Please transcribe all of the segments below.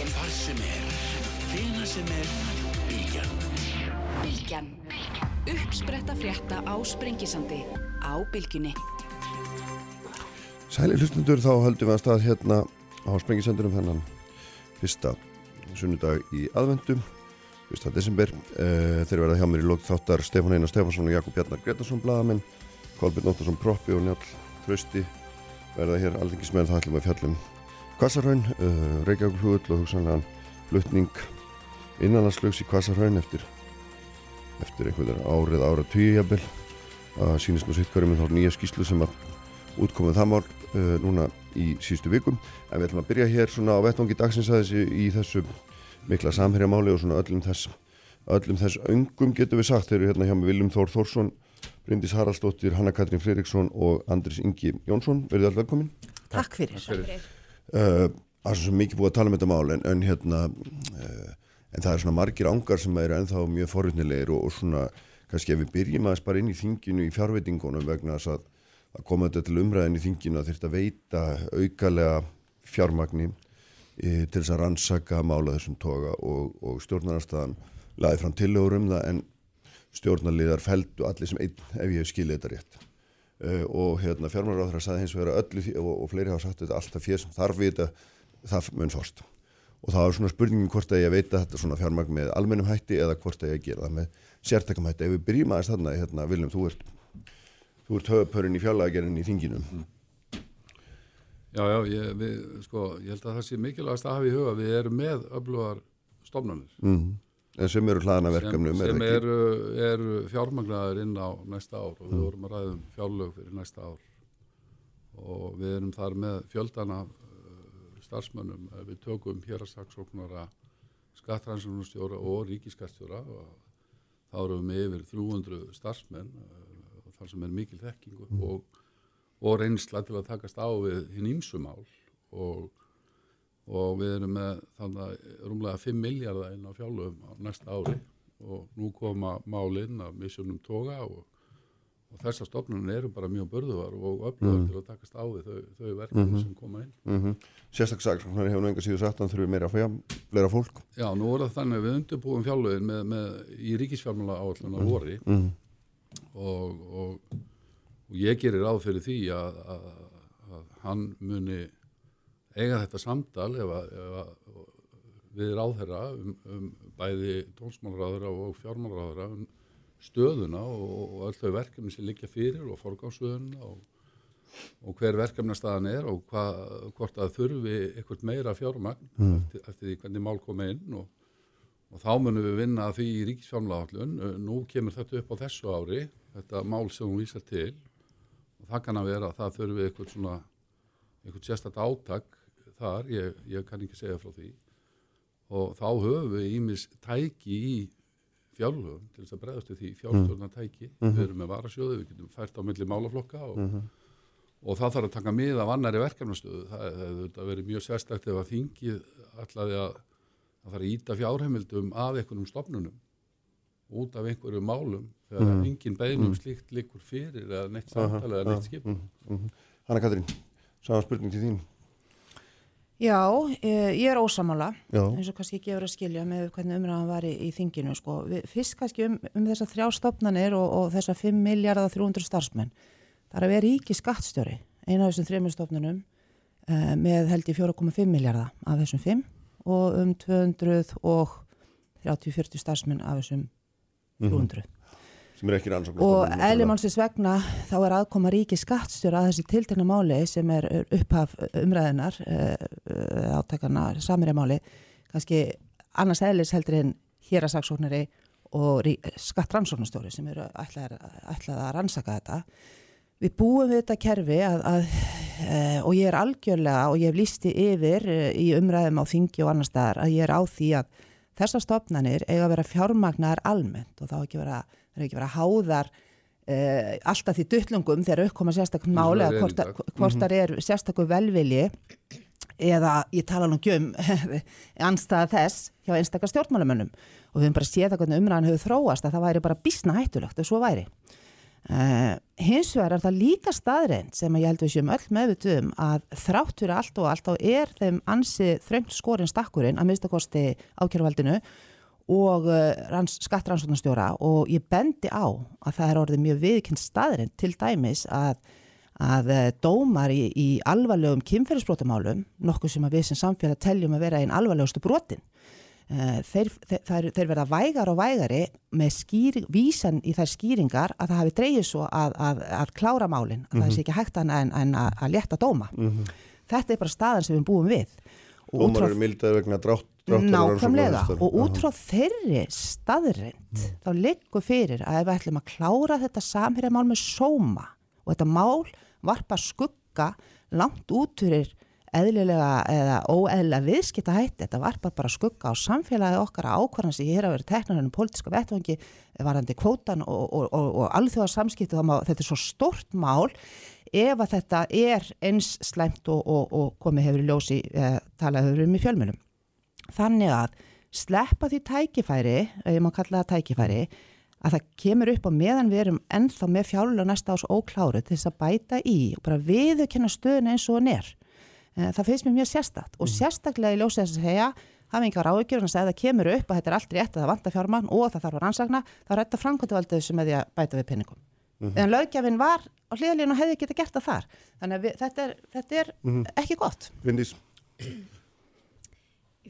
daginn. Hvar sem er, hvena sem er, Bilgjan. Bilgjan. Uppspretta frétta á Sprengisandi. Á Bilginni. Sæli hlustundur þá höldum við að stað hérna á Sprengisendurum þennan fyrsta sunnudag í aðvendum, fyrsta desember. Uh, þeir verða hjá mér í lók þáttar Stefán Einar Stefansson og Jakob Jarnar Gretarsson blaðamenn, Kolbjörn Óttarsson Proppi og Njál Trausti verða hér alþingismenn þá ætlum við að fjallum Kvassarhaun, uh, Reykjavík og hugsanlegan flutning innanlandsflugs í Kvassarhaun eftir, eftir einhverjar árið ára tíu jafnvel. Það sýnist nú sitt hverjum með þá nýja skýslu sem að útkomið það mál uh, núna í síðustu vikum. En við ætlum að byrja hér svona á vettvangi dagsins aðeins í, í þessu mikla samherjamáli og svona öllum þess öllum þess öngum getur við sagt. Þeir eru hérna hjá með Viljum Þór Þórsson Bryndis Haraldsdóttir, Hanna Katrín Fredriksson og Andris Ingi Jónsson, verðið allt velkomin? Takk fyrir. uh, Það er svo mikið búið að tala um þetta mál en, en hérna uh, en það er svona margir ángar sem eru ennþá mjög forutnilegir og, og svona kannski ef við byrjum aðeins bara inn í þinginu í fjárveitingunum vegna þess að að koma þetta til umræðin í þinginu að að veita aukalega fjármagni e, til þess að rannsaka mála þessum toga og, og stjórnarnarstaðan laði fram tillögur um það en stjórnarliðar feldu allir sem einn ef ég hef skilið þetta rétt e, og hérna fjármálaráður að sagði hins vegar öllu því, og, og fleiri hafa sagt þetta alltaf fér sem þarf við þetta það mun fórst og það var svona spurningin hvort að ég veita þetta svona fjármagn með almennum hætti eða hvort að ég gera það með sértækum hætti ef við byrjum aðeins þarna hérna, Viljum, þú ert þú ert höfupörun í fjárlagagerinn í þinginum mm. Já, já, ég, við, sko, ég held að það sé mikilvægast að hafa í huga við erum með öflugar stofnanir mm. Sem eru hlaðana verkefnum sem, sem eru, eru fjármagnaðir inn á næsta ár og við mm. vorum að ræðum fjárlög fyrir næsta ár og við erum þar með fjöldana starfsmönnum við tökum hér að saksóknara skattrænsjónustjóra og ríkiskastjóra og þá erum við yfir 300 starfsmenn þar sem er mikil þekkingu mm. og, og reynsla til að takast á við hinn ímsumál og, og við erum með þannig rúmlega 5 miljardar inn á fjálum á næsta ári og nú koma málinn af missjónum toga og, og þessar stofnunum eru bara mjög börðuvar og öflugar mm. til að takast á við þau, þau verkefni -hmm. sem koma inn. -hmm. Sérstaklega hefur nú enga síðu sagt að það þurfi meira fæja fleira fólk. Já, nú er það þannig við undirbúum fjálugin með, með, í ríkisfjármála áalluna -hmm. voru -hmm og, og, og ég gerir ráð fyrir því að, að, að hann muni eiga þetta samtal ef að, ef að við ráðherra um, um bæði tónsmálráðherra og fjármálráðherra um stöðuna og, og öll þau verkefni sem liggja fyrir og forgáðstöðuna og, og hver verkefnastaðan er og hva, hvort að þurfi eitthvað meira fjármagn mm. eftir, eftir því hvernig mál koma inn og og þá munum við vinna því í ríkisfjármláallun nú kemur þetta upp á þessu ári þetta mál sem hún vísar til og það kann að vera að það þurfi eitthvað svona eitthvað sérstætt átak þar, ég, ég kann ekki segja frá því og þá höfum við ímis tæki í fjárlöfum til þess að bregðast við því fjárstjórnar tæki mm -hmm. við erum með varasjóðu, við getum fært á milli málaflokka og, mm -hmm. og það þarf að taka mið af annari verkefnastöðu það hefur verið mjög sérstækt ef að þingið allaði að það þarf að íta fjárheimildum af einhvernum stofnunum út af einhverju málum þegar mm. engin beinum mm. slíkt likur fyrir eða neitt samtala eða neitt skip. -hmm. Hanna Katrín, sáðan spurning til þín Já, eh, ég er ósamála eins og kannski hefur að skilja með hvernig umræðan var í, í þinginu sko. fyrst kannski um, um þessar þrjá stopnarnir og, og þessar 5 miljardar 300 starfsmenn það er að vera ríki skattstjóri eina af þessum þrejum stopnunum eh, með held í 4,5 miljardar af þessum 5 og um 200 og 30-40 starfsmenn af þessum 300. Mm -hmm. Og eðlimánsins vegna þá er aðkoma ríki skattstjóra að þessi tiltegna máli sem er upphaf umræðinar, uh, átakana samirjamáli, kannski annars eðlis heldur en hér að saksóknari og skattrannsóknastjóri sem eru ætlað, ætlað að rannsaka þetta. Við búum við þetta kerfi að, að og ég er algjörlega og ég hef lísti yfir í umræðum á þingi og annar staðar að ég er á því að þessar stopnarnir eiga að vera fjármagnar almennt og þá ekki vera, ekki vera háðar uh, alltaf því duttlungum þegar uppkoma sérstaklega máli að hvort, hvort þar er sérstaklega velvilji eða ég tala nú ekki um anstæða þess hjá einstaklega stjórnmálamönnum. Og við höfum bara séð að umræðan hefur þróast að það væri bara bísna hættulegt ef svo væri. Uh, hins vegar er það líka staðreint sem ég held við séum öll meðvitum að þrátt fyrir allt og allt og er þeim ansi þröngt skorinn stakkurinn að minnstakosti ákjöruvaldinu og uh, skattrannsóknarstjóra og ég bendi á að það er orðið mjög viðkynnt staðreint til dæmis að, að uh, dómar í, í alvarlegum kynferðisbrótamálum, nokkuð sem við sem samfélag teljum að vera einn alvarlegustu brotin Eh, þeir, þeir, þeir verða vægar og vægari með skýring, vísan í þær skýringar að það hafi dreyið svo að, að, að klára málinn, að mm -hmm. það sé ekki hægt en, en að, létta dóma. Mm -hmm. Þetta er bara staðan sem við búum við. Dómar eru mildaði vegna drátt. Nákvæmlega. og út frá þeirri staðrind mm. þá liggur fyrir að ef við ætlum að klára þetta samhérjamál með sóma og þetta mál varpa skugga langt út fyrir eðlilega eða óeðlilega viðskipta hætti, þetta var bara skugga á samfélagi okkar ákvarðan sem ég er að vera teknar ennum pólitíska vettvangi varandi kvótan og, og, og, og alþjóða samskipti þá má þetta er svo stort mál. Ef að þetta er eins slæmt og komið hefur í ljósi eh, talað hefur um í fjölmunum þannig að sleppa því tækifæri, ég má kalla það tækifæri að það kemur upp á meðan við erum ennþá með fjárlega næsta ás ókláru til þess að bæta í og bara viðurkenna stöðun eins og hann er Eh, það finnst mér mjög sérstakt og mm. sérstaklega í ljósið þess að segja hafa einhver áhugjur og það kemur upp að þetta er allt rétt að það vantar fjármagn og það þarf að rannsakna þá er þetta framkvæmdavaldið sem því að bæta við pinningum mm -hmm. en lögjafinn var á hlýðalínu og hefði geta gert það þar þannig að við, þetta er, þetta er mm -hmm. ekki gott Vindís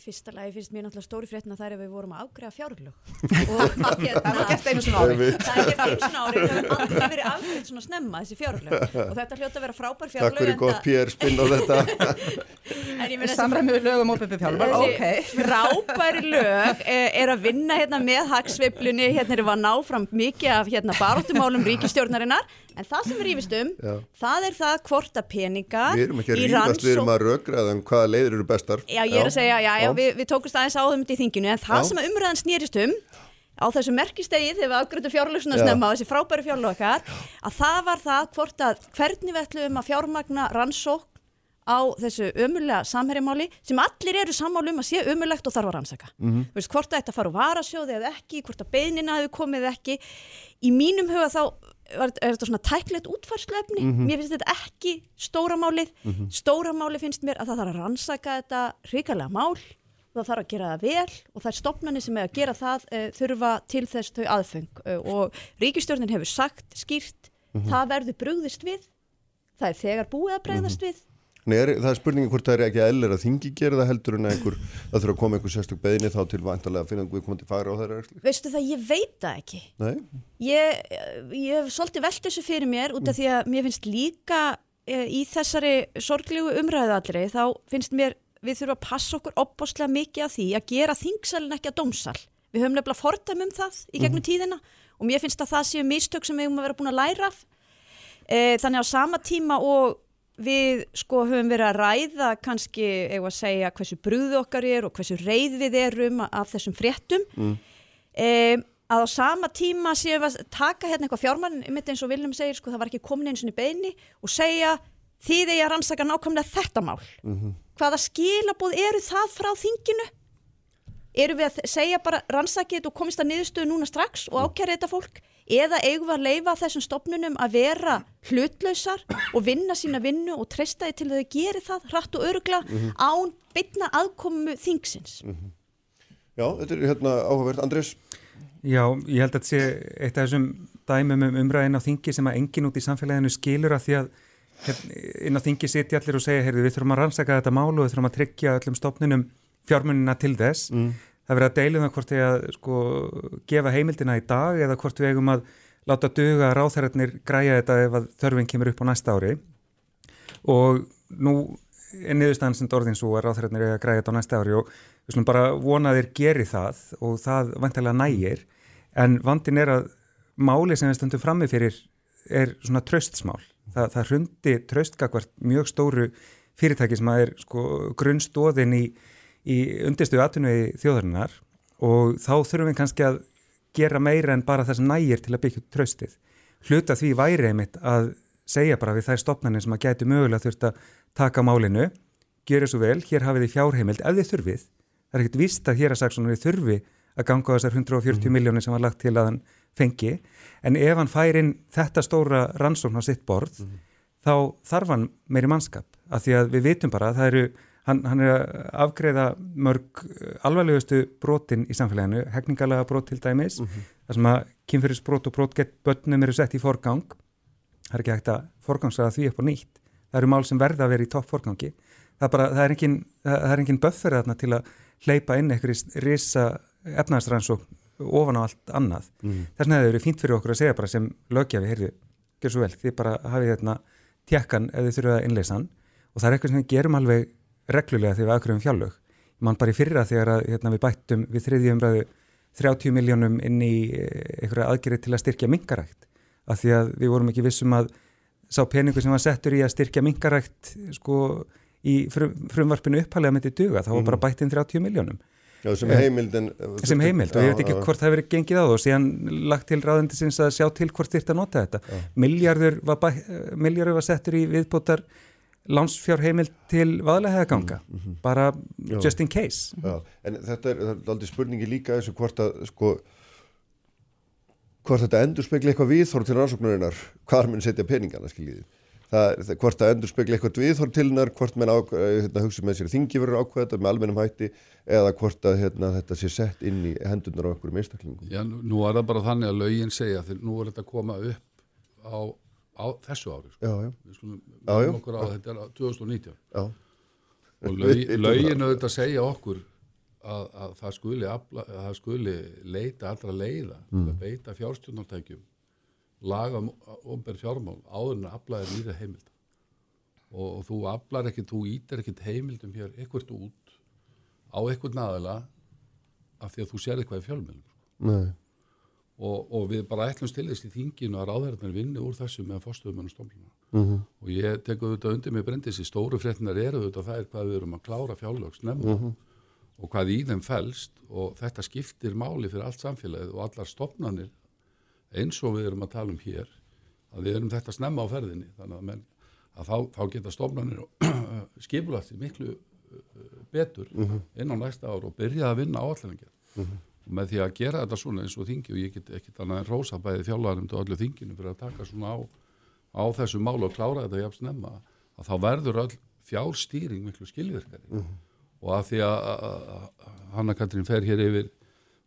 Í fyrsta lagi finnst mér náttúrulega stóri fréttina þar ef við vorum að ágreða fjárlög. Og hérna, það er gert einu svona ári. Það er gert einu svona ári. Það hefur aldrei verið afgreitt svona snemma þessi fjárlög. Og þetta hljóta að vera frábær fjárlög Takk fyrir gott Pér spinn á þetta. Samræmiður lög um óbyrfi fjárlög okay. Frábæri lög eh, er að vinna hérna með hagsveiflunni. Hérna er að ná fram mikið af hérna, baróttumálum ríkistjórnarinnar En það sem við rífist um, já. það er það hvort að peningar Við erum ekki að rífast, við erum að rökraða um hvaða leiðir eru bestar. Já, ég er að segja, já, já, við, við tókumst aðeins á þeim í þinginu, en það sem umræðan snýrist um, á þessu merkistegi þegar við afgröndum fjárlöksuna snemma á þessi frábæri fjárlökar, að það var það hvort að hvernig við ætlum að fjármagna rannsók á þessu ömulega samhærimáli sem allir eru sammálu um að sé ömulegt og þarf að rannsaka. Mm -hmm. Hvort að fara úr varasjóði eða ekki, hvort að beinina hefur komið ekki. Í mínum huga þá er þetta svona tæklegt útfarslefni mm -hmm. mér finnst þetta ekki stóramálið mm -hmm. stóramálið finnst mér að það þarf að rannsaka þetta ríkarlega mál það þarf að gera það vel og það er stopnarnir sem er að gera það uh, þurfa til þess þau aðfeng uh, og ríkistjórnin hefur sagt skýrt mm -hmm. það verður brúðist við það er þegar búið að breyðast mhm. við er, það er spurningi hvort það er ekki að ellir að þingi gera það heldur en að einhver, það þurfa að koma einhver sérstök beðinni þá til vantarlega að finna einhver komandi fara á þeirra Veistu það, ég veit það ekki. Nei? Ég, ég hef svolítið velt þessu fyrir mér út af því að mér finnst líka e, í þessari sorglegu umræðu allri þá finnst mér við þurfum að passa okkur opbáslega mikið af því að gera þingsalinn ekki að dómsal. Við höfum nefnilega fordæm um það í gegnum mm. tíðina og mér finnst að það séu mistök sem við höfum að vera búin að læra af. E, Þannig á sama tíma og við sko höfum verið að ræða kannski, eða að segja hversu brúðu okkar er og hversu reyð við erum af þessum fréttum. Mm. um, að á sama tíma séum við að taka hérna eitthvað fjármann mitt eins og Viljum segir, sko það var ekki komin eins og beini og segja þið er að rannsaka nákvæmlega þetta mál. Mm -hmm. hvaða skilabóð eru það frá þinginu? Eru við að segja bara rannsakið og komist að niðurstöðu núna strax og ákjæra þetta fólk eða eigum við að leifa þessum stopnunum að vera hlutlausar og vinna sína vinnu og treysta því til að þau gerir það hratt og örugla mm -hmm. án bytna aðkomu þingsins. Mm -hmm. Já, þetta er hérna áhugavert. Andrés? Já, ég held að þetta sé eitt af þessum dæmum um umræðin á þingi sem að engin út í samfélaginu skilur að því að hérna, inn á þingi sitja allir og segja, heyrðu, við þurfum að rannsaka þetta málu og við þurfum að tryggja öllum stopnunum fjármunina til þess. Mm það verið að deilum það hvort við að sko, gefa heimildina í dag eða hvort við eigum að láta duga ráþærarnir græja þetta ef þörfinn kemur upp á næsta ári og nú er niðurstaðan sem orðin svo að ráþærarnir eiga að græja þetta á næsta ári og við slum bara vona að þeir geri það og það vantilega nægir en vandin er að máli sem við stöndum frammi fyrir er svona tröstsmál. Það, það hrundi tröstgakvart mjög stóru fyrirtæki sem að er sko grunnstóðin í í undirstu aðtunni þjóðarinnar og þá þurfum við kannski að gera meira en bara þess nægir til að byggja tröstið. Hluta því væri einmitt að segja bara við þær stopnarnir sem að gætu mögulega þurft að taka málinu, gera svo vel, hér hafið þið fjárheimild ef þið þurfið. Það er ekkert vist að hér að sagsunum þið þurfi að ganga á þessar 140 mm. miljónir sem var lagt til að hann fengi en ef hann fær inn þetta stóra rannsókn á sitt borð mm. þá þarf hann meiri mannskap af því að við vitum bara að það eru hann, hann er að afgreða mörg alvarlegustu brotin í samfélaginu hegningalega brot til dæmis mm -hmm. þar sem að kynferðisbrot og brot gett börnum eru sett í forgang það er ekki hægt að forgangsraða því upp á nýtt það eru mál sem verða að vera í topp forgangi það er, bara, það er engin, engin böffer þarna til að hleypa inn eitthvað risa efnaðastrannsók ofan á allt annað. Mm. Þess vegna hefur það verið fínt fyrir okkur að segja bara sem lögjafi, heyrðu, gjör svo vel, þið bara hafið hérna tjekkan ef þið þurfuð að innleysa hann og það er eitthvað sem við gerum alveg reglulega þegar við aðgröfum fjallög. Man bara í fyrra þegar að, hérna, við bættum við þriðjumræðu 30 miljónum inn í eh, einhverja aðgerið til að styrkja mingarækt af því að við vorum ekki vissum að sá peningu sem var settur í að styrkja mingarækt sko í frum, frumvarpinu upphalega með þetta duga, þá var bara mhm. bætt inn 30 miljónum. Já, sem heimild en... Sem heimild og ég veit ekki hvort það hefur gengið á það og síðan lagt til ráðendisins að sjá til hvort þýrt að nota þetta. Miljardur var, var settur í viðbótar landsfjár heimild til vaðlega ganga, mm -hmm. bara Já. just in case. Já, en þetta er, er aldrei spurningi líka þessu hvort að sko hvort þetta endur spekla eitthvað viðhór til rannsóknarinnar, hvað er minn setja peningana það, hvort það endur spekla eitthvað viðhór til hennar, hvort menn eh, hérna, hugsa með sér þingi verður ákveða með almennum hætti eða hvort að hérna, þetta sé sett inn í hendunar á okkur meðstaklingum. Já, nú er það bara þannig að laugin segja þegar nú er þetta að koma upp á, á þessu ári. Sko. Já, já. Við skulum vera okkur á þetta er 2019. Já. Og laugin auðvitað segja okkur að, að það skuli, afla, að það skuli leita allra leiða, mm. að beita fjárstjórnartækjum laga um ofnbær fjármál áður en að aflaðir nýra heimild og, og þú aflar ekkert, þú ítir ekkert heimildum hér ekkert út á ekkert naðala af því að þú sér eitthvað í fjármálum sko. Og, og við bara ætlum stilist í þinginu að ráðherrarnir vinni úr þessu með fórstöðum og stofnuna mm -hmm. og ég teku auðvitað undir mig brendis í stóru fréttinar eru auðvitað það er hvað við erum að klára fjárlögs nefnum mm -hmm. og hvað í þeim fælst og þetta skiptir máli fyrir allt samfélagið og allar stofnanir eins og við erum að tala um hér að við erum þetta snemma á ferðinni þannig að, menn, að þá, þá geta stofnanir skipulast miklu uh, betur mm -hmm. inn á næsta ár og byrja að vinna áallingar og með því að gera þetta svona eins og þingi og ég get ekki annað en rosa bæði þjálfæðarum til öllu þinginu fyrir að taka svona á, á þessu málu og klára þetta jafn snemma að þá verður öll fjárstýring miklu skilvirkari mm -hmm. og að því að Hanna Katrín fer hér yfir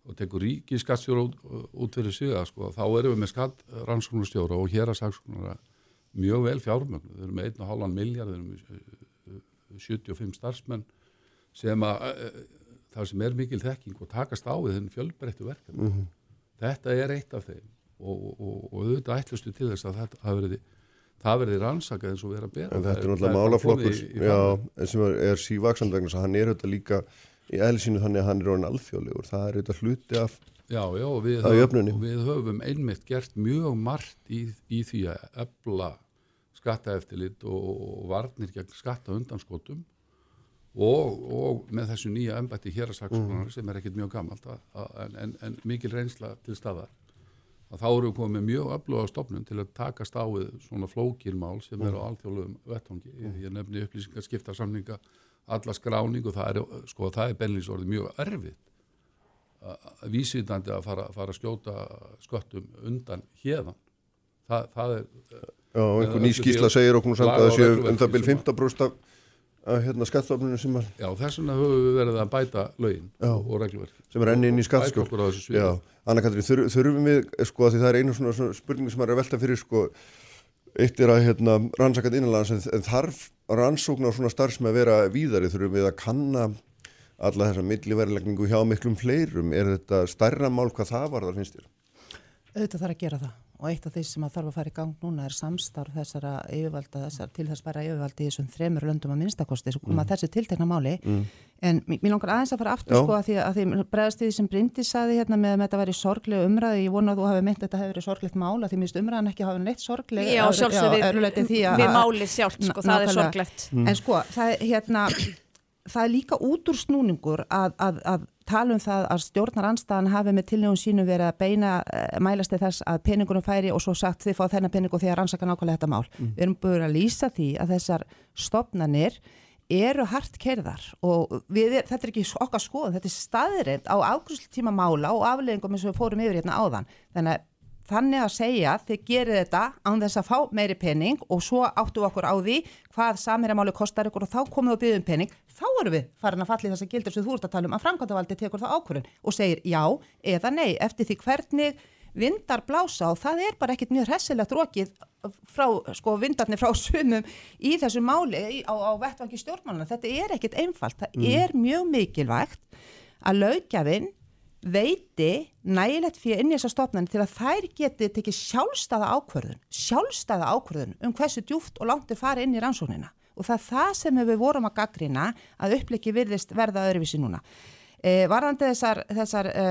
og tekur ríki skattstjóra út, út fyrir sig sko, þá erum við með skattrannsóknarstjóra og hér að saksóknara mjög vel fjármögnu, við erum með 1,5 miljard, við erum með 75 starfsmenn sem að það sem er mikil þekking og takast á við þenn fjölbreyttu verkefni. Mm -hmm. Þetta er eitt af þeim og, og, og auðvitað ætlustu til þess að þetta verði það verði rannsakað eins og vera betra. En þetta er náttúrulega málaflokkur sem er sívaksand vegna að hann er auðvitað líka í eðlisínu þannig að hann er orðin alþjóðlegur það er auðvitað hluti af Já, já, og við, höf, og við höfum einmitt gert mjög margt í, í því að ebla skattaeftilit og varnir gegn skatta undanskotum og, og með þessu nýja embætti hérasaksónar mm. sem er ekkit mjög gammalt að, að, en, en mikil reynsla til staðar að þá eru við komið mjög öfluga stofnum til að taka stáið svona flókilmál sem mm. er á alþjóðlegum vettongi, mm. ég nefni upplýsingar, skiptarsamninga alla skráning og það er, sko, það er benlins orðið mjög erfið að vísvitandi að fara, fara að skjóta sköttum undan hérðan það, það er Já, einhver ný skísla segir okkur samt að það séu um það byrjum 15% af hérna skattstofnunum sem er Já, þess vegna höfum við verið að bæta lögin Já, og reglverk sem er enni inn í skattskjól Já, Anna Katrín, þur, þurfum við sko að því það er einu svona, svona spurningu sem er að velta fyrir sko eitt er að hérna, rannsakað innanlands en, en þarf rannsókn á svona starfsmi að vera víðari? Þurfum við að kanna alla þessa milliverðlegningu hjá miklum fleirum? Er þetta stærra mál hvað það var þar finnst þér? Auðvitað þarf að gera það og eitt af því sem að þarf að fara í gang núna er samstarf þessara yfirvalda þessar, til þess bara yfirvaldi í þessum þremur löndum að minnstakosti sem koma mm. þessi tiltekna máli mm. en mér langar aðeins að fara aftur sko að því að því bregðast því sem Bryndi saði hérna með að þetta væri sorgleg umræði, ég vona að þú hafi myndið að þetta hefur verið sorglegt mála því minnst umræðan ekki hafa neitt sorgleg Já, sjálfsög við, við máli sjálf sko, það er sorglegt mm. En sko, það, hérna, það er líka út úr snúningur að, að, að tala um það að stjórnaranstæðan hafi með tilnjóðum sínu verið að beina uh, mælast til þess að peningunum færi og svo sagt þið fá þennan peningu því að rannsaka nákvæmlega þetta mál. Mm. Við erum búin að lýsa því að þessar stopnanir eru hart kerðar og við, þetta er ekki okkar skoð, þetta er staðirind á ákvæmslutíma mála og afleggingum eins og við fórum yfir hérna áðan. Þannig að þannig að segja þið gerir þetta án þess að fá meiri pening og svo áttu okkur á því hvað samirjamáli kostar ykkur og þá komum við að byggja um pening þá erum við farin að falla í þess að gildur sem þú ert að tala um að framkvæmdavaldi tekur það ákvörðun og segir já eða nei eftir því hvernig vindar blása og það er bara ekkit mjög hressilegt rókið frá, sko, vindarnir frá sumum í þessu máli á, á vettvangi stjórnmáluna. Þetta er ekkit einfalt. Það mm. er mjög mikilvægt að laugjafinn veiti nægilegt fyrir inn í þessa stofnani til að þær geti tekið sjálfstæða ákvörðun, sjálfstæða ákvörðun um hversu djúft og langt er farið inn í rannsóknina og það er það sem við vorum að gaggrina að uppliki virðist verða öðruvísi núna. E, varðandi þessar, þessar e,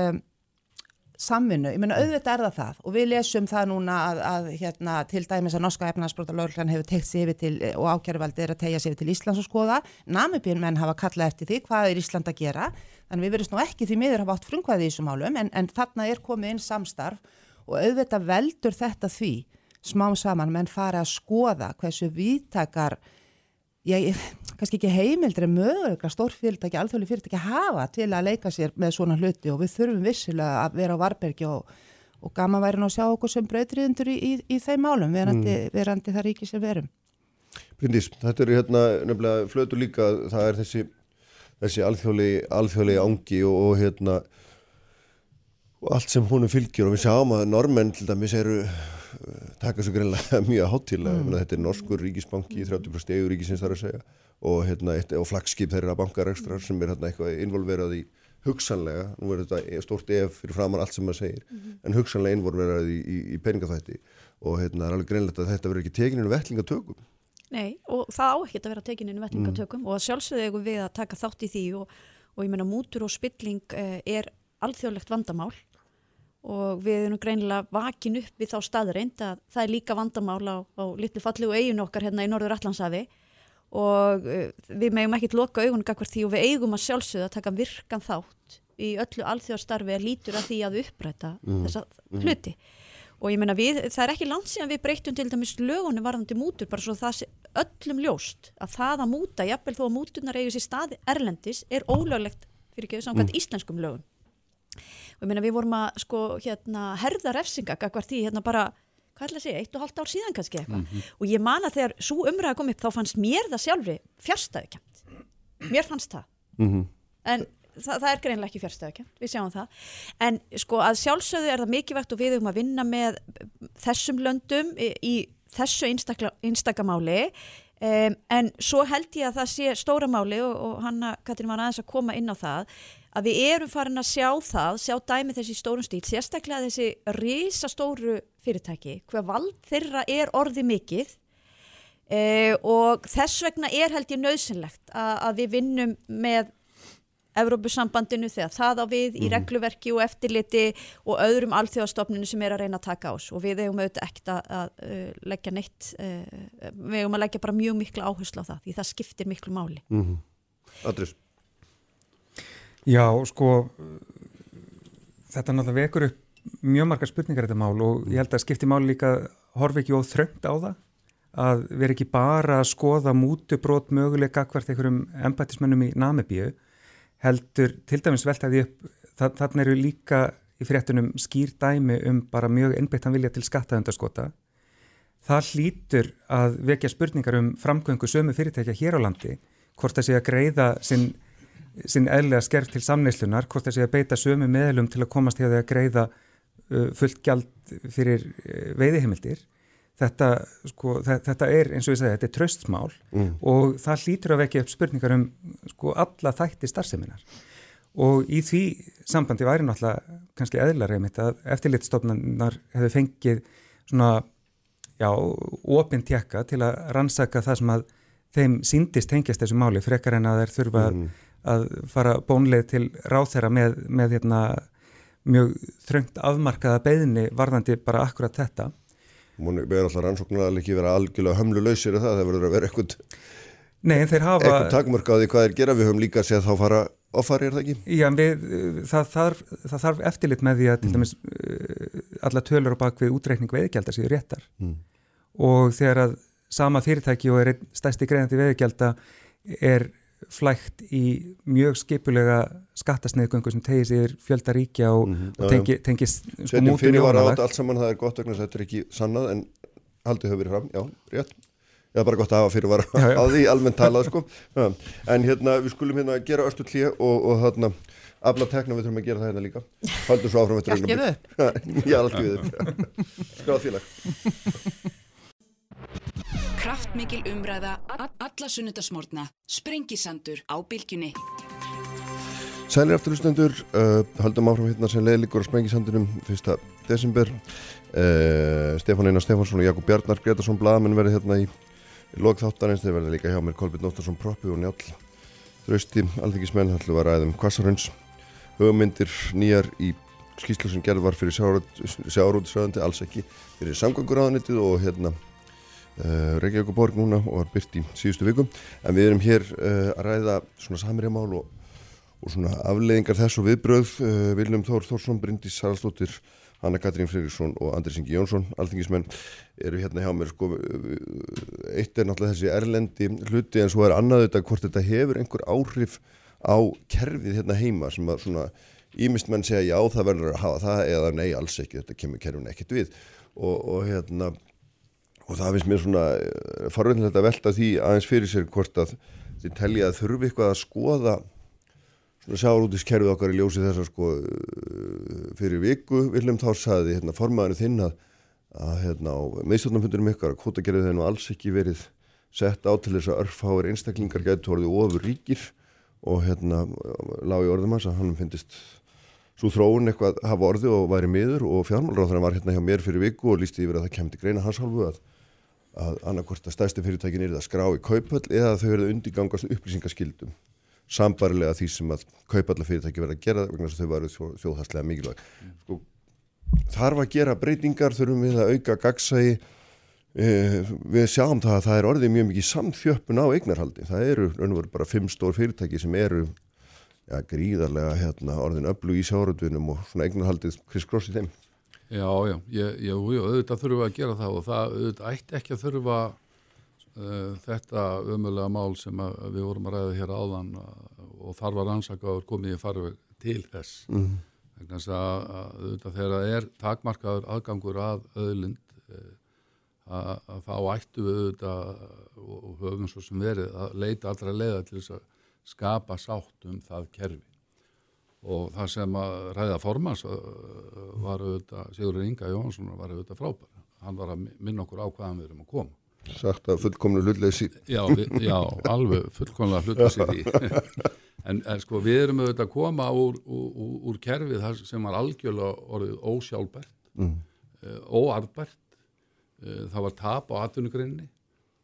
samvinnu, ég menna auðvitað er það það. Og við lesum það núna að, að hérna, til dæmis að norska efnarsbróta lögurklann hefur teikt sér yfir til og ákjæruvaldi er að tegja sér yfir til Íslands og skoða. Namibíun menn hafa kallað eftir því hvað er Ísland að gera. Þannig við verðum ekki því miður hafa átt frumkvæði í þessum málum en, en þarna er komið inn samstarf og auðvitað veldur þetta því smám saman menn fara að skoða hversu viðtakar ég, kannski ekki heimildri möguleika stórfyrirtæki, alþjóðli fyrirtæki hafa til að leika sér með svona hluti og við þurfum vissilega að vera á varbergi og, og gaman væri nú að sjá okkur sem breytriðundur í, í, í þeim málum verandi, mm. verandi það ríki sem verum Bryndís, þetta er hérna nefnilega flötu líka, það er þessi þessi alþjóðli, alþjóðli ángi og, og hérna og allt sem húnum fylgjur og við sjáum að normenn til dæmis eru taka svo greinlega mjög hátilega mm. þetta er norskur ríkisbanki 30% EU ríkisins þar að segja og, hérna, og flagskip þeirra bankarekstrar sem er hérna, eitthvað involverað í hugsanlega, nú er þetta stort ef fyrir framar allt sem maður segir mm -hmm. en hugsanlega involverað í, í, í peningafætti og hérna er alveg greinlegt að þetta verður ekki tekininu vellingatökum Nei, og það á ekki að vera tekininu vellingatökum mm. og sjálfsögðu við að taka þátt í því og, og ég menna mútur og spilling eh, er alþjóðlegt vandamál og við erum greinilega vakin upp við þá staðreind að það er líka vandamál á, á litlu fallegu eiginu okkar hérna í Norður Allandsafi og uh, við meðum ekkert loka augunum gagvar því og við eigum að sjálfsögða að taka virkan þátt í öllu alþjóðstarfi að lítur að því að uppræta mm. þessa mm. hluti og ég meina við, það er ekki landsíðan við breytum til dæmis lögunum varðandi mútur bara svo það sé öllum ljóst að það að múta, jafnvel þó að mútunar eigið sér staði erlendis er ólöglegt fyrir ekki samkvæmt mm. íslenskum lögum og ég meina við vorum að sko hérna herða refsinga gagvar því hérna bara hvað ætla að segja, eitt og halvt ár síðan kannski eitthvað. Mm -hmm. og ég man að þegar svo umræða kom upp þá fannst mér það sjálfri fjárstæðukjönd mér fannst það. Mm -hmm. en það, það er greinlega ekki fjárstæðukjönd við sjáum það, en sko að sjálfsögðu er það mikilvægt og við höfum að vinna með þessum löndum í, í þessu einstakamáli um, en svo held ég að það sé stóramáli og, og hanna Katrín var aðeins að koma inn á það að við erum farin að sjá það, sjá dæmi þessi stórum stíl, sérstaklega þessi risastóru fyrirtæki, hvað vald þeirra er orði mikið eh, og þess vegna er held ég nöðsynlegt að, að við vinnum með Evrópusambandinu þegar það á við mm. í mhm. regluverki og eftirliti og öðrum alþjóðastofninu sem er að reyna að taka ás og við hefum auðvitað ekkert að, að uh, leggja neitt, uh, við hefum að leggja bara mjög miklu áherslu á það því það skiptir miklu máli. Mm -hmm. Andris? Já, sko þetta náttúrulega vekur upp mjög margar spurningar þetta mál og ég held að skipti mál líka horfi ekki óð þröngt á það að vera ekki bara að skoða mútubrót mögulega hvert einhverjum embætismennum í Namibíu heldur til dæmis veltaði upp þannig eru líka í fréttunum skýr dæmi um bara mjög innbyttan vilja til skattaðundaskota það hlýtur að vekja spurningar um framgöngu sömu fyrirtækja hér á landi hvort það sé að greiða sinn sinn eðlega skerf til samneislunar, hvort þessi að beita sömu meðlum til að komast í að það greiða fullt gjald fyrir veiðihimildir. Þetta, sko, þetta er eins og ég segi, þetta er tröstsmál mm. og það hlýtur að vekja upp spurningar um sko, alla þætti starfseminar og í því sambandi væri náttúrulega kannski eðlar einmitt að eftirlitstofnanar hefur fengið svona, já, opinn tjekka til að rannsaka það sem að þeim síndist tengjast þessu máli frekar en að þeir þurfa mm að fara bónleið til ráþæra með, með hérna, mjög þröngt afmarkaða beðni varðandi bara akkurat þetta. Mér er alltaf rannsóknar að ekki vera algjörlega hömlu lausir af það, það verður að vera hafa... eitthvað takmörk á því hvað er gera, við höfum líka séð þá fara ofari, er það ekki? Já, við, það, þarf, það þarf eftirlit með því að mm. dæmis uh, alla tölur á bakvið útreikning veiðgjaldar séu réttar mm. og þegar að sama fyrirtæki og er stæsti greiðandi veiðgjaldar er flægt í mjög skipulega skattasniðgöngu sem tegir sér fjölda ríkja og, mm -hmm. og tengi, tengist sko, Setjum fyrir var á þetta allt saman, það er gott vegna þetta er ekki sannað en haldið höfur fram, já, rétt. Er bara gott að hafa fyrir var á því almennt talað sko. Já. en hérna við skulum hérna gera östu klíu og, og hérna afla tekna við þurfum að gera það hérna líka. Haldur svo áfram eftir Allt Já, allt við Skráð félag Kraftmikil umræða alla sunnudasmórna Sprengisandur á bylgjunni. Sælir afturlustendur uh, haldum áfram hérna sem leðlikur á Sprengisandunum 1. desember. Uh, Stefán Einar Stefánsson og Jakob Bjarnar Gretarsson Blaðmenn verði hérna í, í logþáttarins þeir verði líka hjá mér Kolbjörn Óttarsson Proppi og Njál Þrausti, alþingismenn, ætlum að ræðum Kvassarhönds hugmyndir nýjar í skýslu sem gerð var fyrir sjáróðsræðandi alls ekki fyrir samgönguráðanitið og hérna Uh, Reykjavík og Borg núna og var byrt í síðustu vikum en við erum hér uh, að ræða svona samirjamál og, og svona afleðingar þess og viðbröð uh, Viljum Þór Þórsson, Bryndís Saralstóttir Hanna Katrín Friðriksson og Andris Ingi Jónsson alþingismenn eru hérna hjá mér. Sko, eitt er náttúrulega þessi erlendi hluti en svo er annað þetta hvort þetta hefur einhver áhrif á kerfið hérna heima sem að svona ímist menn segja já það verður að hafa það eða nei alls ekki, þetta kemur kerfin ekkert við. Og, og hérna og það finnst mér svona eh, farveitinlega að velta því aðeins fyrir sér hvort að þið telja að þurfi eitthvað að skoða svona sjáurútiskerfið okkar í ljósi þess að sko eh, fyrir viku viljum þá saði hérna, formaðinu þinn að, að hérna, á meðstofnumfundunum ykkar að kvotagerðið þeir nú alls ekki verið sett á til þess að örfháir einstaklingar getur orðið ofur ríkir og hérna lág í orðum hans að hann finnist svo þróun eitthvað hafa orðið og væri miður. Og fjármálráðurinn var hérna hjá mér fyrir viku og lísti yfir að það kemdi greina hans hálfu að að annarkort að stærsti fyrirtækin er að skrá í kaupöll eða þau verða undirgangast upplýsingaskildum sambarilega því sem að kaupallafyrirtæki verða að gera vegna þess að þau varu þjó, þjóðhastlega mikilvæg. Sko, þarf að gera breytingar þurfum við að auka gagsægi eh, við sjáum það að það er orðið mjög mikið samþjöppun á eignarhaldi. Það eru raunveru bara fimm stór fyrirtæki sem eru ja, gríðarlega hérna, orðin öllu í sjárundunum og eignarhaldið kriskrossið þeim Já, já, ég, ég, auðvitað þurfum við að gera það og það auðvitað ætti ekki að þurfa uh, þetta ömulega mál sem við vorum að ræða hér áðan og þar var ansakaður komið í farveg til þess. Mm. Þannig að auðvitað þegar það er takmarkaður aðgangur að öðlind uh, að, að þá ættu við auðvitað og höfum svo sem verið að leita allra leiða til þess að skapa sátt um það kerfi og það sem að ræða formans var auðvitað, Sigurður Inga Jónsson var auðvitað frábær, hann var að minna okkur á hvaðan við erum að koma. Sagt að fullkomlu hlutleysi. Já, við, já, alveg fullkomlega hlutleysi en, en sko við erum auðvitað að koma úr, úr, úr kerfið sem var algjörlega orðið ósjálfbært, mm. óarðbært, það var tap á atvinnugrinni,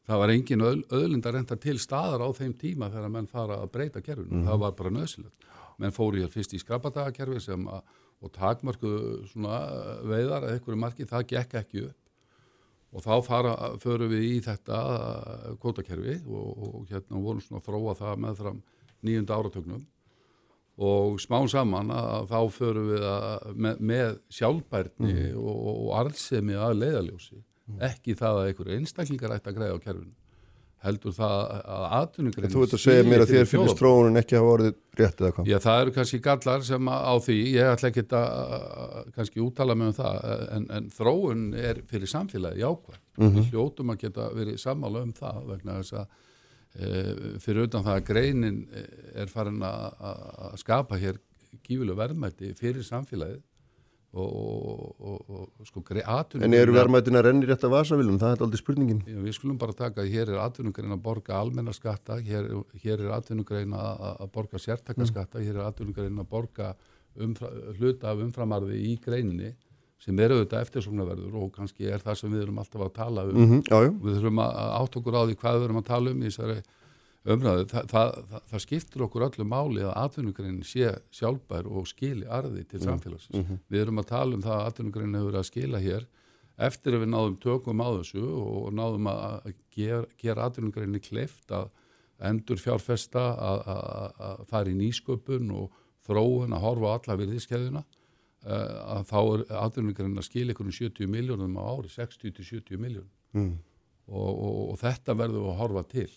það var engin öð, öðlind að renta til staðar á þeim tíma þegar menn fara að breyta kerfinu, mm. það var bara nöðsilegt menn fóru hér fyrst í skrapatagakerfi sem að, og takmarku svona veiðar eða einhverju marki, það gekk ekki upp og þá fara, förum við í þetta kvotakerfi og, og hérna vorum svona að þróa það með fram nýjunda áratögnum og smá saman að þá förum við að, með, með sjálfbærni mm. og, og arðsemi að leiðaljósi, mm. ekki það að einhverju einstaklingar ætti að greiða á kerfinu heldur það að aðtunugrein Þú veit að segja mér að þér finnst tróunum ekki hafa orðið rétt eða hvað? Já það eru kannski gallar sem á því ég ætla ekki að kannski úttala mig um það en, en þróun er fyrir samfélagi jákvæð. Mm -hmm. við hljótum að geta verið sammála um það vegna þess að e, fyrir utan það að greinin er farin að skapa hér gífileg verðmætti fyrir samfélagið og, og, og sko atvinnum En eru verðmættina rennir rétt að vasavilum? Það er aldrei spurningin já, Við skulum bara taka að hér er atvinnugrein að borga almennaskatta, hér, hér er atvinnugrein að borga sértakaskatta mm. hér er atvinnugrein að borga umfra, hluta af umframarði í greininni sem eru auðvitað eftirsóknarverður og kannski er það sem við erum alltaf að tala um mm -hmm, já. við þurfum að átt okkur á því hvað við erum að tala um í þessari umræðu, Þa, það, það, það skiptir okkur öllu máli að atvinnugreinin sé sjálfbær og skili arði til mm. samfélagsins. Mm -hmm. Við erum að tala um það að atvinnugreinin hefur verið að skila hér eftir að við náðum tökum á þessu og náðum að gera, gera atvinnugreinin kleift að endur fjárfesta að, fara í nýsköpun og þróun að horfa á alla virðiskeðuna eh, að þá er atvinnugreinin að skila ykkur um 70 miljónum á ári, 60-70 miljónum mm. og, og, og þetta verður að horfa til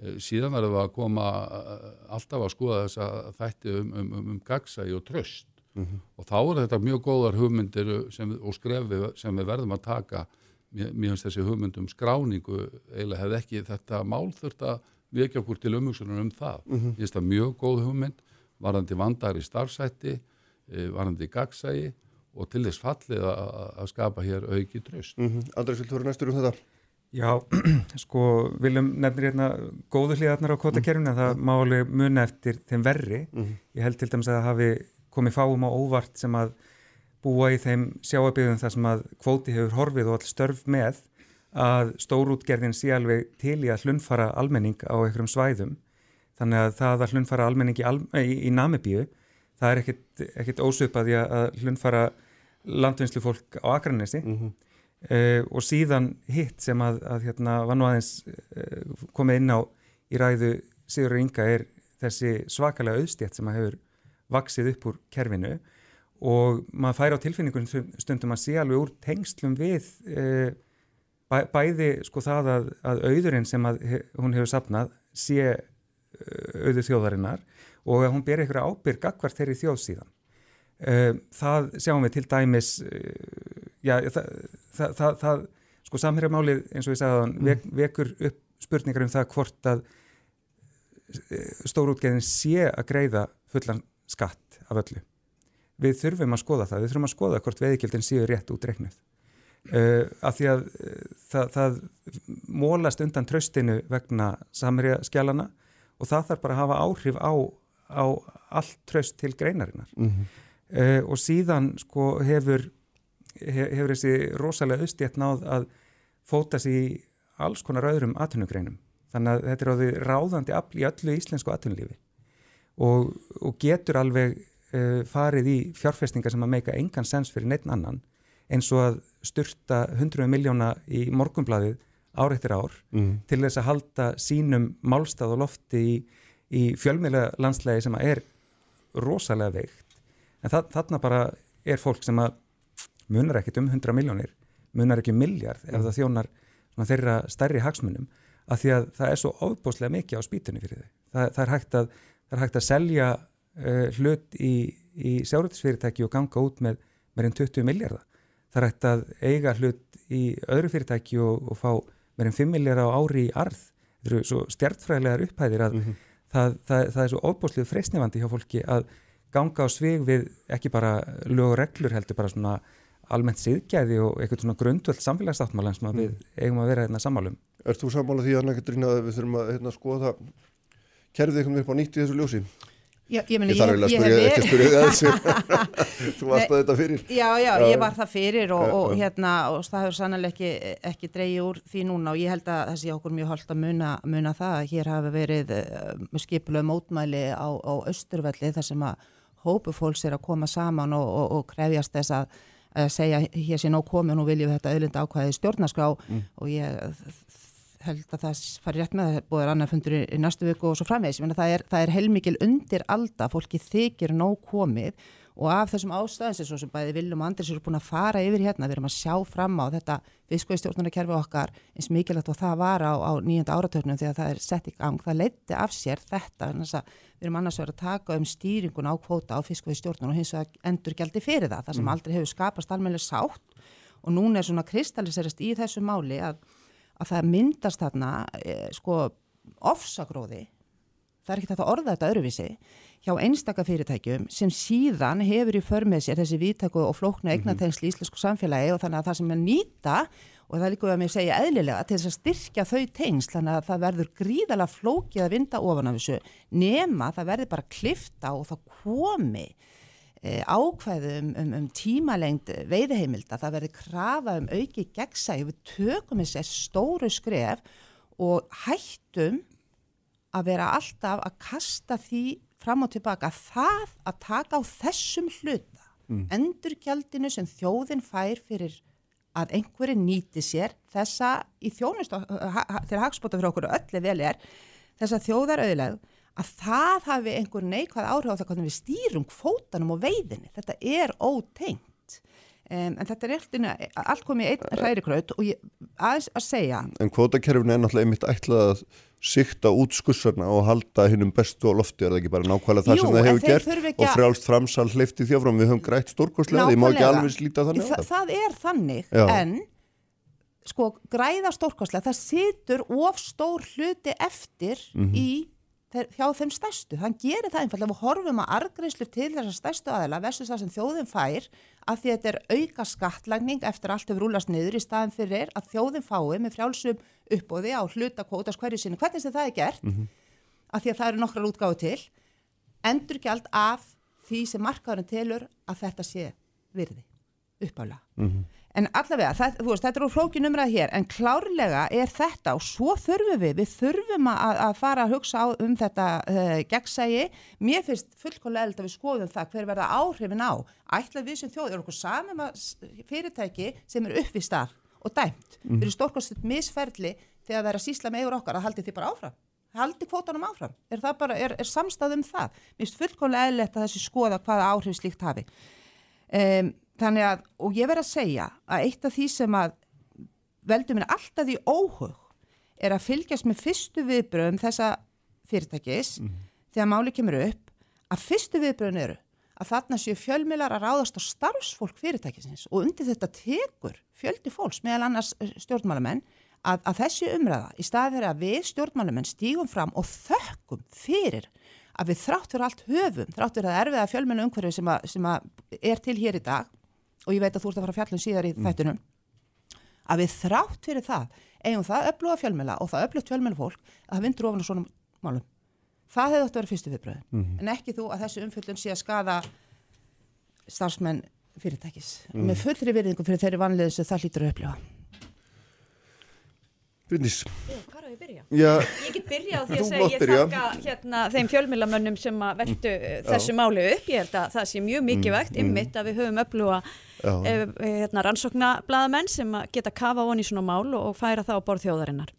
síðan verðum við að koma eh, alltaf að skoða þess að þætti um, um, um, um gagsægi og tröst mm -hmm. og þá er þetta mjög góðar hugmyndir sem, og skrefi sem við verðum að taka mér finnst þessi hugmyndum skráningu eiginlega hefði ekki þetta mál þurft að vekja okkur til umhugsunum um það mm -hmm. ég finnst það mjög góð hugmynd varandi vandar í starfsætti eh, varandi gagsægi og til þess fallið að skapa hér auki tröst mm -hmm. Andrés, vil þú vera næstur um þetta? Já, sko, viljum nefnir hérna góðu hlýðarnar á kvotakerfinu en það máli muni eftir þeim verri. Mm. Ég held til dæmis að það hafi komið fáum á óvart sem að búa í þeim sjáabíðum þar sem að kvóti hefur horfið og all störf með að stórútgerðin sé alveg til í að hlunfara almenning á einhverjum svæðum. Þannig að það að hlunfara almenning í, í, í Namibíu, það er ekkit, ekkit ósöpaði að hlunfara landvinnslu fólk á Akranesi. Mm -hmm Uh, og síðan hitt sem að, að hérna, var nú aðeins uh, komið inn á í ræðu Sigur Inga er þessi svakalega auðstjætt sem að hefur vaksið upp úr kerfinu. Og maður fær á tilfinningun stundum að sé alveg úr tengslum við uh, bæ, bæði sko það að, að auðurinn sem að he, hún hefur sapnað sé auður þjóðarinnar og að hún ber einhverja ábyrg akkvart þeirri þjóð síðan. Það sjáum við til dæmis já, það, það, það, það sko samhérjamálið eins og ég sagði að vek, vekur upp spurningar um það hvort að e, stórútgeðin sé að greiða fullan skatt af öllu. Við þurfum að skoða það, við þurfum að skoða hvort veðikildin séu rétt út reiknuð. Uh, af því að uh, það, það mólast undan tröstinu vegna samhérjaskjálana og það þarf bara að hafa áhrif á, á allt tröst til greinarinnar. Mm -hmm. uh, og síðan sko hefur hefur þessi rosalega austjætt náð að fóta sér í alls konar öðrum atvinnugreinum. Þannig að þetta er á því ráðandi afl í öllu íslensku atvinnulífi og, og getur alveg uh, farið í fjárfestingar sem að meika engan sens fyrir neitt annan eins og að styrta 100 miljóna í morgumbladið ár eftir ár mm. til þess að halda sínum málstað og lofti í, í fjölmiðlega landslægi sem er rosalega veikt. En það, þarna bara er fólk sem að munar ekkit um 100 miljónir, munar ekki miljard ef mm. það þjónar þeirra stærri hagsmunum að því að það er svo ofbóslega mikið á spýtunni fyrir þau. Það, það, er, hægt að, það er hægt að selja uh, hlut í, í sjárættisfyrirtæki og ganga út með meirinn 20 miljardar. Það er hægt að eiga hlut í öðru fyrirtæki og, og fá meirinn 5 miljardar á ári í arð. Það eru svo stjartfræðilegar upphæðir að mm -hmm. það, það er svo ofbóslega freysnefandi hjá fólki að ganga á svig við ekki bara lög og reglur heldur bara svona almennt síðgæði og eitthvað svona grundvöld samfélagssáttmálan sem mm. við eigum að vera hérna sammálum. Er þú sammála því að við þurfum að hérna, skoða kerfið eitthvað upp á nýtt í þessu ljósi? Já, ég, meni, ég þarf að spyrja, hef... ekki spyrja þessu, þú varst að þetta fyrir. Já, já, ég var það fyrir og, og, hérna, og það hefur sannlega ekki, ekki dreyið úr því núna og ég held að þessi okkur mjög holdt að muna, muna það að hér hafi verið uh, skipulega mótmæli á, á Östurvelli þar sem að hópu fólks er að koma saman og, og krefjast þess að að segja hér sé nóg komið og nú viljum við þetta auðlinda ákvæði stjórnarskrá. Mm. og ég held að það fari rétt með það búið annar fundur í næstu viku og svo framvegs það er, er heilmikil undir alda fólki þykir nóg komið og af þessum ástæðins sem bæði Viljum og Andris eru búin að fara yfir hérna við erum að sjá fram á þetta fiskveistjórnarkerfi okkar eins mikilvægt og það var á, á nýjönda áratögnum þegar það er sett í gang það leiti af sér þetta við erum annars verið að taka um stýringun á kvóta á fiskveistjórnum og hins vegar endur gældi fyrir það það sem mm. aldrei hefur skapast almennileg sátt. Og núna er svona kristalliserast í þessu máli að, að það myndast þarna e, sko ofsagróði. Það er ekki þetta orða þetta öruvísi hjá einstaka fyrirtækjum sem síðan hefur í förmið sér þessi viðtæku og flóknu eignatengsli í íslensku samfélagi og þannig að það sem er nýta og það líka við að mér segja eðlilega til þess að styrkja þau tengsl þannig að það verður gríðala flókið að vinda ofan af þessu nema það verður bara klifta og það komi e, ákveðum um, um tímalengt veiðheimilda, það verður krafa um auki gegnsæg, við tökum þessi stóru skref og hættum að vera alltaf að kasta því fram og tilbaka það að taka á þessum hluta mm. endurgjaldinu sem þjóðin fær fyrir að einhverju nýti sér þessa í þjónust til að hagspota fyrir okkur öllu vel er þessa þjóðarauðleg að það hafi einhver neikvæð áhrif á það hvernig við stýrum kvótanum og veiðinni þetta er ótengt um, en þetta er alltaf allt komið einn hræri kraut og ég, aðeins að segja En kvótakerfin er náttúrulega einmitt ætlað að sikta út skussarna og halda hinnum bestu á lofti, er það ekki bara nákvæmlega það Jú, sem það hefur gert og frjálst framsal hleyfti þjófram, við höfum grætt stórkostlega, því má ekki alveg slíta þannig á Þa, það. það er þannig, Já. en sko græða stórkostlega, það situr of stór hluti eftir Mhm. í þeir, hjá þeim stærstu. Hann gerir það einfallega, við horfum að argreifslu til þessar stærstu aðila, versus það sem þjóðin fær, að því að þetta er auka skattlagning eftir allt hefur rúlast niður í staðin fyrir að þjóðin fái með frjálsum uppbóði á hluta kvótas hverju sinni. Hvernig sem það er gert, Mhm. að því að það eru nokkrar útgáðu til, endurgjald af því sem markaðurinn telur að þetta sé virði uppála. En allavega, það, veist, þetta er úr flókin umræð hér, en klárlega er þetta og svo þurfum við, við þurfum að, að fara að hugsa á, um þetta uh, gegnsægi. Mér finnst fullkonlega eld að við skoðum það hver verða áhrifin á. Ætla við sem þjóð, er okkur saman s- fyrirtæki sem er upp í stað og dæmt. Mm. Þeir eru stórkostið misferli þegar það er að sísla með yfir okkar að haldi því bara áfram. Haldi kvótanum áfram. Er það bara, er, er samstað um það? Mér finnst fullkonlega eðlilegt að þessi skoða hvaða áhrif slíkt hafi. Um, þannig að, og ég verð að segja að eitt af því sem að veldur mér alltaf í óhug er að fylgjast með fyrstu viðbröðum þessa fyrirtækis þegar máli kemur upp að fyrstu viðbröðun eru að þarna séu fjölmiðlar að ráðast á starfsfólk fyrirtækisins og undir þetta tekur fjöldi fólks meðal annars eh, stjórnmálamenn að, að þessi umræða í staði þeirra að við stjórnmálamenn stígum fram og þökkum fyrir að við þrátt fyrir allt höfum, þrátt fyrir að erfiða fjölmennu umhverfi sem, að, sem að er til hér í dag og ég veit að þú ert að fara að fjallum síðar í þættunum að við þrátt fyrir það eigum það öfluga fjölmjöla og það öflugt fjölmjöla fólk að það vindur ofan á svona málum. Það hefði átt að vera fyrstu viðbröðin en ekki þú að þessu umfjöldun sé að skada starfsmenn fyrirtækis. Með fullri virðingu fyrir þeirri vanliðu sem það hlýtur að upplifa. Bryndís, Hvað er að ég byrja? já, Ég get byrja á því að segja ég þakka hérna, þeim fjölmjölamönnum sem að veltu uh, þessu máli upp. Ég held að það sé mjög mikilvægt ymmit að við höfum öfluga hérna, rannsóknablaðamenn sem geta kafa von í svona mál og, og færa það á borð þjóðarinnar.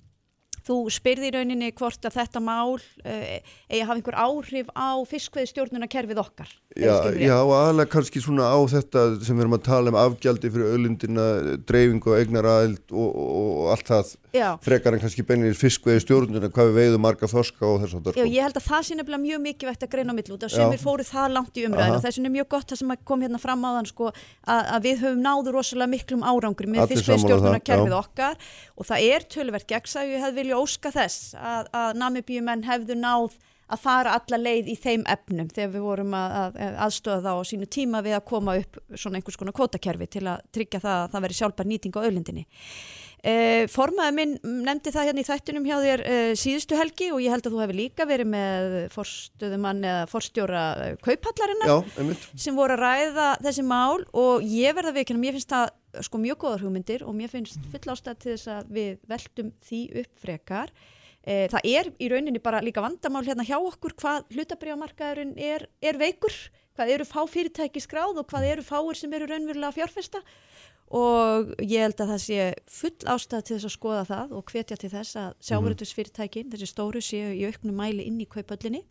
Þú spyrði í rauninni hvort að þetta mál uh, eigi að hafa einhver áhrif á fiskveið stjórnuna okkar. já, já, og aðalega kannski svona á þetta sem við erum að tala um afgjaldi fyrir öllundina, dreifingu og eignaraðild og, og, og allt það Já. frekar en kannski beinir fiskveiði stjórnuna hvað við veiðum marga þorska og þess að Já, ég held að það sé nefnilega mjög mikilvægt að greina á milli út að Já. sumir fóru það langt í umræðinu þess vegna er mjög gott það sem að kom hérna fram á þann sko, að, að við höfum náður rosalega miklum árangri með Allir fiskveistjórnuna sammála kerfið það, okkar. Og það er tölverk gegnsæ. Og ég hefði vilja óska þess að, að namibíumenn hefðu náð að fara alla leið í þeim efnum þegar við vorum að, að aðstöða þá á sínu tíma við að koma upp svona einhvers konar kvótakerfi til að tryggja það að það veri sjálfbar nýting á auðlindinni. Uh, formaður minn nefndi það hérna í þættunum hjá þér uh, síðustu helgi og ég held að þú hefur líka verið með forstöðumann eða forstjóra uh, kaupallarinnar sem voru að ræða þessi mál og ég verða við ekki, mér finnst það sko mjög góðar hugmyndir og mér finnst full ástæð til þess að við veltum því upp frekar. Það er í rauninni bara líka vandamál hérna hjá okkur hvað hlutabriðamarkaðurinn er, er veikur, hvað eru fá fyrirtæki skráð og hvað eru fáir sem eru raunverulega fjárfesta. og ég held að það sé full ástæð til þess að skoða það og hvetja til þess að sjáuröldusfyrirtækin, þessi stóru séu í auknum mæli inn í kaupöllinni.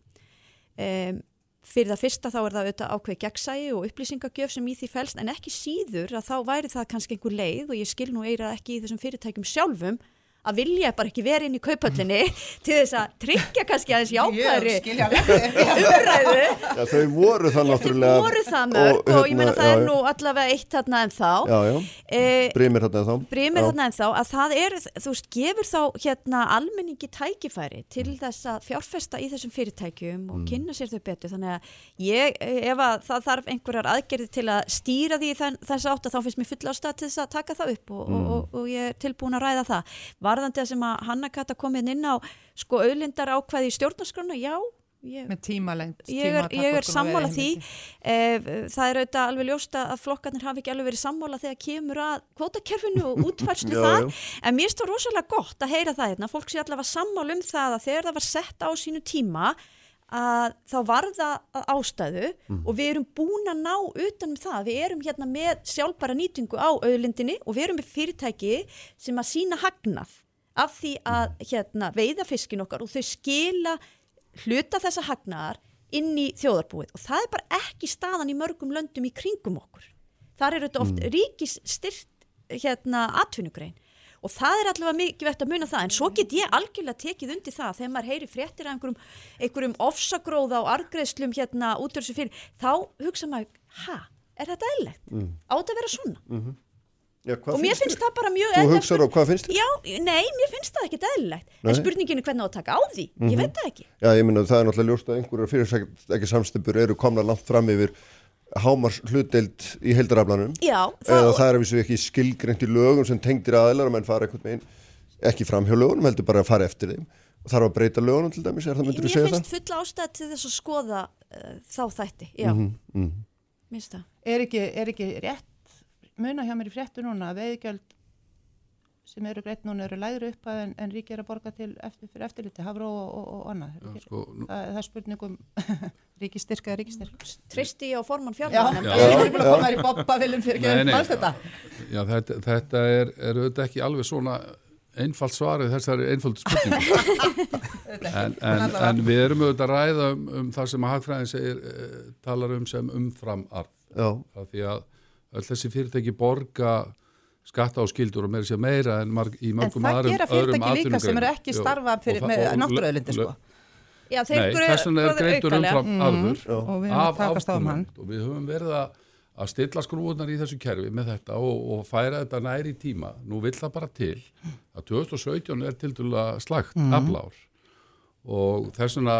Um, fyrir það fyrsta þá er það auðvitað ákveð gegnsægi og upplýsingagjöf sem í því fælst en ekki síður að þá væri það kannski einhver leið og ég skil nú eira ekki í þessum fyrirtækjum sjálfum að vilja bara ekki vera inn í kaupöllinni til þess að tryggja kannski aðeins jákvæðri umræðu. Já, þau voru það náttúrulega voru það mörg og, ég hérna, meina það já, er nú allavega eitt þarna en þá Já, já, Eh, brimir hérna þá Brimir Já. þarna en þá að það er, þú veist, gefur þá hérna almenningi tækifæri til þess að fjárfesta í þessum fyrirtækjum og kynna sér þau betur. Þannig að ég, ef að það þarf einhverjar aðgerði til að stýra því þess átt að þá finnst mér full ástæða til þess að taka það upp og, og, og, og ég er tilbúin að ræða það. Varðandi að sem að Hanna Kata komið inn á sko auðlindar ákvæði í stjórnarskrána, já, ég, Með tímalengt. ég er, ég er sammála því. eh, það er auðvitað alveg ljósta að flokkarnir hafi ekki alveg verið sammála þegar kemur að kvótakerfinu og útfærslu það já. en mér stóð rosalega gott að heyra það hérna, fólk sé allavega sammála um það að þegar það var sett á sínu tíma að þá var það að ástæðu og við erum búin að ná utan um það, við erum hérna með sjálfbara nýtingu á auðlindinni og við erum með fyrirtæki sem að sína hagnað af því að hérna, veiða fiskin okkar og þau skila hluta þessa hagnaðar inn í þjóðarbúið og það er bara ekki staðan í mörgum löndum í kringum okkur. Þar eru þetta oft mm. ríkisstyrt hérna atvinnugrein og það er allavega mikið vett að muna það en svo get ég algjörlega tekið undir það þegar maður heyri fréttir af einhverjum, einhverjum ofsagróða og argreðslum hérna út af þessu fyrir, þá hugsa maður, ha, er þetta eðlegt? Mm. Átt að vera svona? Mm -hmm. Já, og mér finnst það bara mjög. Þú hugsaður á hvað finnst þið? Já, nei, mér finnst það ekkit eðlilegt. En spurningin er hvernig það á að taka á því. Mm -hmm. Ég mhm. veit það ekki. Já, ég minna það er náttúrulega ljóst að einhverjar fyrir ekki samstipur eru komna langt fram yfir hámars hlutdeild í heldaraflanum Já, það eða það er að við séum ekki skilgreint í lögum sem tengdir aðeinar og menn fara einhvern veginn ekki fram hjá lögunum, heldur bara að fara eftir þeim og þarf að breyta lögunum til dæmis, er það myndur þú segja það? Mér finnst fulla ástæð til þess að skoða uh, þá þætti, já mm -hmm, mm -hmm. Er, ekki, er ekki rétt muna hjá mér í fréttu núna að veiðgjöld sem eru greitt núna eru læður upp en, en ríkir að borga til eftir, fyrir eftirliti, hafró og, og, og annað. Já, sko, það, það er spurningum ríkistyrk eða ríkistyrk Tristi á forman er að um þetta. Já, þetta, þetta er, er auðvitað ekki alveg svona einfalt svarið þessari einfaldu spurningu. En, en, en við erum auðvitað að ræða um, um það sem að hagfræðin segir eh, talar um sem umframarð. Því að öll þessi fyrirtæki borga skatta á skildur og meira sér meira en marg, í mörgum aðrum öðrum aðtunum. En það gera fyrirtæki líka sem eru ekki starfað fyrir, með náttúruauðlindi sko. Já, Nei, þess vegna er greitur umfram mm, arður af aftunum og við höfum verið að, að stilla skrúunar í þessu kerfi með þetta og, og færa þetta næri í tíma. Nú vill það bara til að 2017 er til dæla slagt mm. aflár og þess vegna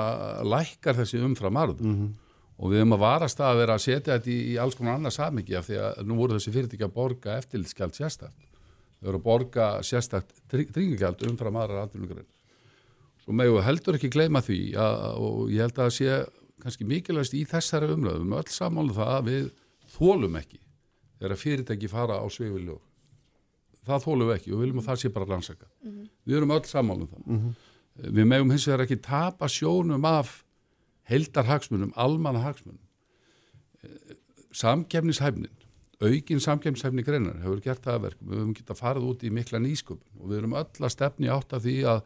lækkar þessi umfram arður. Mm -hmm og við höfum að varast að vera að setja þetta í, í alls konar annars samiki af því að nú voru þessi fyrirtæki að borga eftirlitskjald sérstakt. Þau voru að borga sérstakt tringingjald umfram aðra atvinnugrein svo með og heldur ekki gleyma því að, og ég held að það sé kannski mikilvægst í þessari umröðum öll samálu það að við þólum ekki þegar fyrirtæki fara á sveifiljóð það þólum við ekki og við viljum að það sé bara landsaka mm -hmm. við erum öll samálu það. Mm -hmm. við meðum hins vegar ekki tapa sjónum af heldarhagsmunum, almannahagsmunum. Samkefnishæfnin aukinn samkefnishæfni greinar hefur gert það að verka, við höfum getað farið út í mikla nýsköpun og við höfum öll að stefni átt af því að,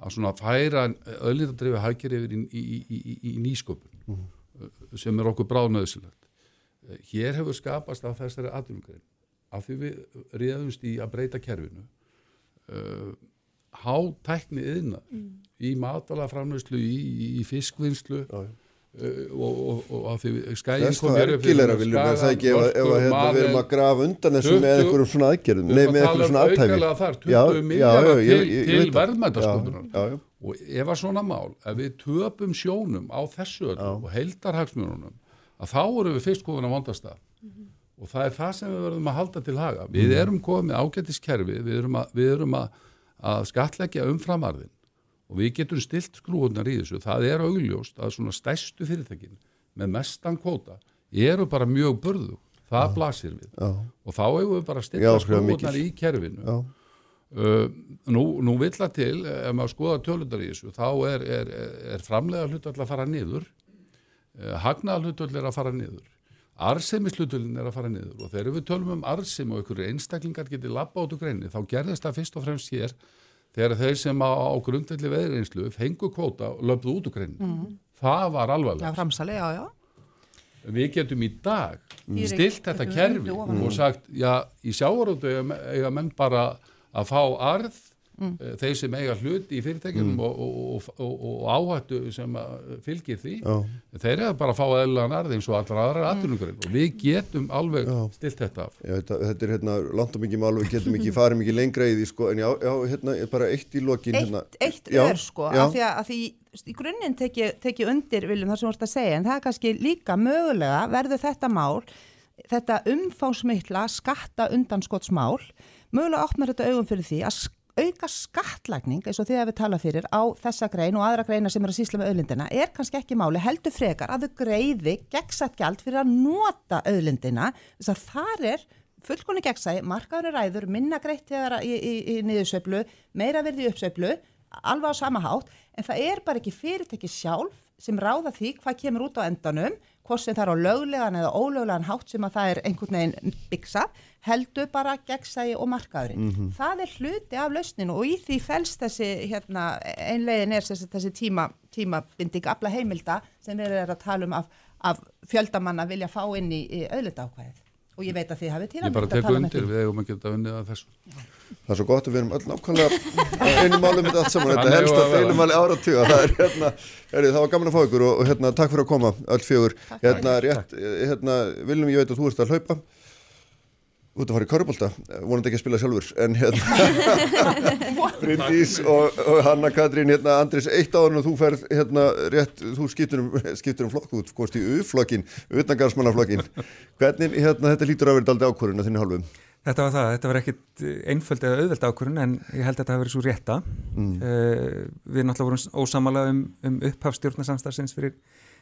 að svona færa öllindadreifu hækir yfir í, í, í, í nýsköpun mm -hmm. sem er okkur bráðnöðsilegt hér hefur skapast af þessari aðlumgrein af því við riðumst í að breyta kerfinu. Uh, hátækni yðna mm. í matalaframnuslu, í, í fiskvinnslu uh, og, og, og að því skæðin kom hér upp fyrir að skæða það ekki ef að hérna, við erum að grafa undan þessu með einhverjum svona aðgerðum. nei með einhverjum svona aðtæfi 20 miljardar til, til verðmætaskundunar og ef að svona mál ef við töpum sjónum á þessu öll og heldarhagsmjörnum að þá eru við fyrst komin að vondast það mm -hmm. og það er það sem við verðum að halda til haga. Við -hmm. erum komið ágættiskerfi við erum að, við erum að skatleggja umframarðin og við getum stilt skrúunar í þessu. Það er augljóst að svona stæstu fyrirtækin með mestan kvóta eru bara mjög börðu það já, blasir við. Já. og þá hefur við bara stilt skrúunar í kerfinu. Uh, nú, nú vill að til ef maður skoða tölundar í þessu þá er, er, er framlega hlutu að fara niður. Uh, hagnaða hlutu að fara niður arsemislutullin er að fara niður og þegar við tölum um arsem og einhverju einstaklingar getur lappa át úr greinni þá gerðist það fyrst og fremst hér þegar þeir sem á, á grundvelli veðreinslu fengu kvóta og löfðu út úr greinni mm. það var alvarlegt já, framsali, já, já. við getum í dag mm. stilt þetta kerfi og sagt já, í sjávarútu eiga menn bara að fá arð mm. Eh, þeir sem eiga hlut í fyrirtækjum mm. og, og, og, og áhættu sem fylgir því oh. þeir eru bara að fá eðlan arði eins og allra aðra mm. aðtunumgrein og við getum alveg já. stilt þetta af já, þetta, þetta er hérna langt og mikið mál við getum ekki farið mikið lengra í því sko, en já, já hérna er bara eitt í lokin Eitt, hérna. eitt ör sko af því, að, því í grunninn teki, teki undir viljum það sem þú vorust að segja en það er kannski líka mögulega verður þetta mál þetta umfásmiðla skatta undanskottsmál mögulega opnar þetta augum fyrir því að auka skattlagning eins og því að við tala fyrir á þessa grein og aðra greina sem er að sísla með auðlindina er kannski ekki máli heldur frekar að þau greiði gegnsætt gjald fyrir að nota auðlindina. Þess að þar er fullkonni gegnsæ, markaður ræður, minna greitt í, í, í niðursöflu, meira verði uppsöflu, alveg á sama hátt en það er bara ekki fyrirtekki sjálf sem ráða því hvað kemur út á endanum hvort sem það er á löglegan eða ólöglegan hátt sem að það er einhvern veginn byggsað heldur bara gegnsægi og markaðurinn. Mm -hmm. Það er hluti af lausninu og í því fælst þessi hérna, einlegin er þessi, þessi tíma, tímabinding afla heimilda sem við erum að tala um af, af fjöldamanna vilja fá inn í, í auðlita ákvæðið og ég veit að þið hafið til Ég bara tek undir, við hefum að geta unnið að þessu. Það er svo gott að við erum öll nákvæmlega einu málum með allt saman, þetta helst að deilum alveg áratuga, það er hérna, er, það var gaman að fá ykkur og, og hérna takk fyrir að koma öll fjögur, hérna rétt, hérna Viljum ég veit að þú ert að hlaupa út að fara í Körbólta, vonandi ekki að spila sjálfur, en hérna Bryndís og, og Hanna Katrín, hérna Andris, eitt áður og þú færð hérna rétt, þú skiptur um, skiptur um flokk út, skoðst í U-flokkin, utangarsmannaflokkin, hvernig hérna þetta lítur að vera aldrei ákvörðun að þinni hálfum? Þetta var það, þetta var ekkit einföld eða auðveld ákvörðun en ég held að þetta hafi verið svo rétta. Mm. Uh, við náttúrulega vorum ósamala um, um upphafstjórnarsamstagsins fyrir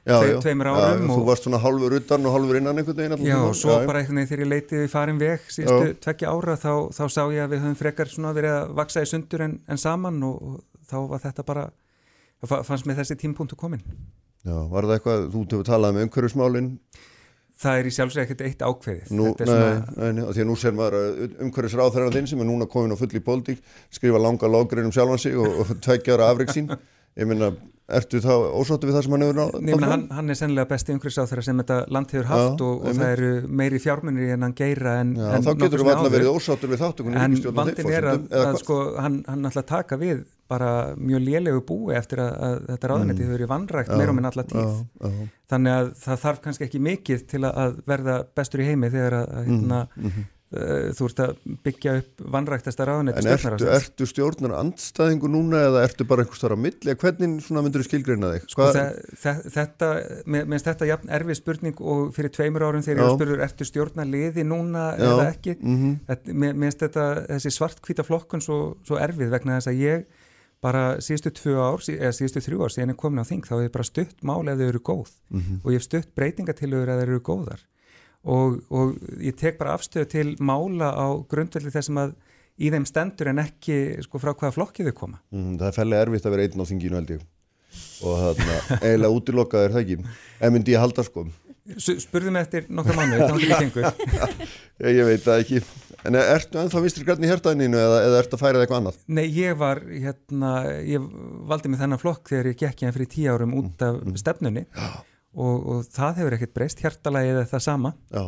já, tve, tveimur árum. Já, þú varst svona halvur utan og halvur innan einhvern veginn. Já, og svo bara einhvern veginn þegar ég leitiði farin veg síðustu tveggja ára þá, þá sá ég að við höfum frekar svona verið að vaksa í sundur en, en saman og, og þá var þetta bara, fannst með þessi tímpunktu komin. Já, var það eitthvað, þú hefur talað um umhverjusmálinn? Það er í sjálfsveit ekkert eitt ákveðið. Nú, nei, svona... nei, því að nú ser maður umhverjusráþæran þinn sem er núna komin á fulli pólitík, skrifa langa logrein um sjálfan sig og, og tveggjar afreg sín. Ég minna, Ertu þá ósóttu við það sem hann hefur nátt? Nei, hann, hann er sennilega besti umhverfisáþara sem þetta land hefur haft já, og, og það eru meiri fjármunir en hann geira en, já, en þá getur þú alltaf verið ósóttur við þáttökunni en vandin er að, að sko, hann, hann alltaf taka við bara mjög lélegu búi eftir að, að þetta ráðanetti mm. hefur verið vannrækt meira um en alla tíð. Þannig að það þarf kannski ekki mikið til að verða bestur í heimi þegar að hérna mm, mm, Eh, þú ert að byggja upp vannræktasta ráðanett En ertu, ertu stjórnar andstæðingu núna eða ertu bara einhvers þar á milli hvernig myndur þú skilgreina þig? Sko, þetta, minnst þetta jafn erfið spurning og fyrir tveimur árum þegar ég spurður ertu stjórnar liði núna Já. eða ekki mm -hmm. minnst þetta þessi svartkvíta flokkun svo, svo erfið vegna þess að ég bara síðustu tvö ár, eða síðustu þrjú ár síðan ég komin á þing þá hef ég bara stutt mál ef þau eru góð mm -hmm. og ég hef stutt breytingatilögur ef þau eru góðar og, og ég tek bara afstöðu til mála á grundvelli þessum að í þeim stendur en ekki sko frá hvaða flokkið þau koma. Mm, það er fellið erfitt að vera einn á þinginu held ég og það er eiginlega útilokað er það ekki en myndi ég halda sko. Spurðu mig eftir nokkra mánu, þetta er ekki tengur. Ég veit það ekki. En ertu ennþá vistur grann í hértaðininu eða, eða ertu að færa það eitthvað annað? Nei, ég var, hérna, ég valdi mig þennan flokk þegar ég gekk hérna fyrir tíu árum út af mm. stefnunni. Já og, og það hefur ekkert breyst hjartalagið eða það sama. Já,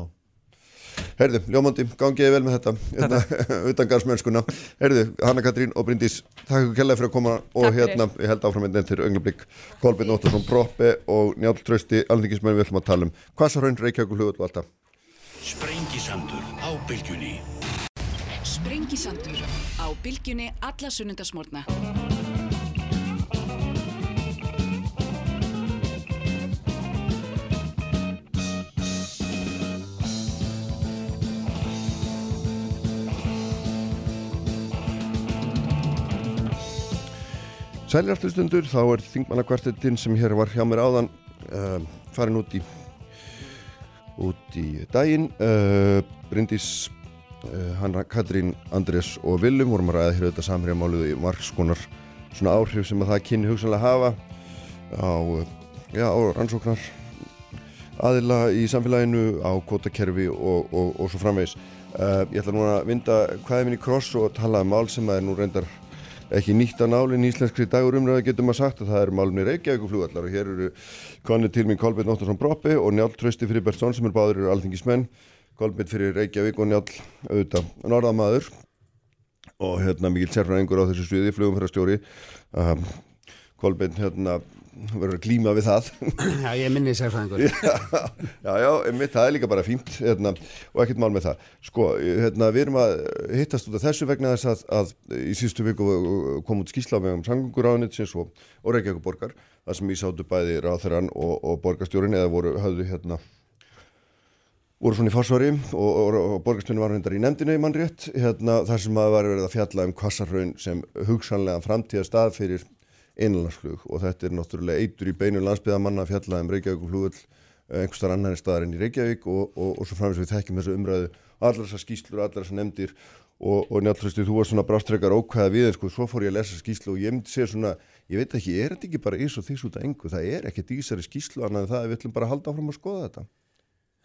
herðu, Ljómandi, gangiði vel með þetta hérna, utan garsmennskuna herðu, Hanna Katrín og Bryndís takk fyrir kellaði fyrir að koma og takk hérna fyrir. ég held áfram með nefn til önglublík Kolbjörn Óttarsson Proppi og Njálf Trausti alþingismenn við ætlum að tala um Hvaðsarhaun, Reykjavík og Hljóðvall og alltaf Sprengisandur á bylgjunni. Sprengisandur á bylgjunni alla sunnundasmórna Sæljartustundur, þá er þingmannakvartettinn sem hér var hjá mér áðan uh, farin út í út í daginn. Uh, Bryndís uh, Hanna, Katrín, Andrés og Viljum vorum að ræða hér auðvitað samhérjamáluðu í margskonar svona áhrif sem að það kynni hugsanlega hafa á, já, á rannsóknar aðila í samfélaginu á kvotakerfi og, og, og svo framvegs ég ætla núna að vinda hvaðið minn í kross og tala um mál sem að er nú reyndar ekki nýtt að nálinn íslenskri dagurumröðu getum að sagt að það eru málumni Reykjavík og flugvallar og hér eru konið til minn Kolbjörn Óttarsson Broppi og Njálf Trausti fyrir Bertsson sem er báður eru alþingismenn. Kolbjörn fyrir Reykjavík og Njálf auðvitað norðamaður og hérna mikil sérfræðingur á þessu sviði flugumfærastjóri um, Kolbjörn hérna verður að klíma við það. Já, ég minni sérfræðingur. Já, já, já einmitt, það er líka bara fínt hérna, og ekkert mál með það. Sko, hérna, við erum að hittast út af þessu vegna þess að, að í síðustu viku kom út skísla með um sangunguráðnitsins og, og Reykjavík borgar það sem í sátu bæði ráþurann og, og borgarstjórin eða voru höfðu hérna voru svona í fórsvari og, og, og borgarstjónin var hendar í nefndinu í mannrétt hérna, þar sem að var verið að fjalla um kvassarhaun sem hugsanlega framtíða stað fyrir einlandsflug og þetta er náttúrulega eitur í beinu landsbyðamanna fjallaðum Reykjavík og flugul eh, einhverstar annar staðar enn í Reykjavík og, og, og svo framins við þekkjum þessu umræðu allar þessar skýslur, allar þessar nefndir og, og njálfræstu þú var svona brástreikar ókvæða við sko svo fór ég að lesa skýslu og ég myndi segja svona, ég veit ekki, er þetta ekki bara ís og þess út af engu, það er ekki dísari skýslu annað en það við ætlum bara að halda áfram að skoða þetta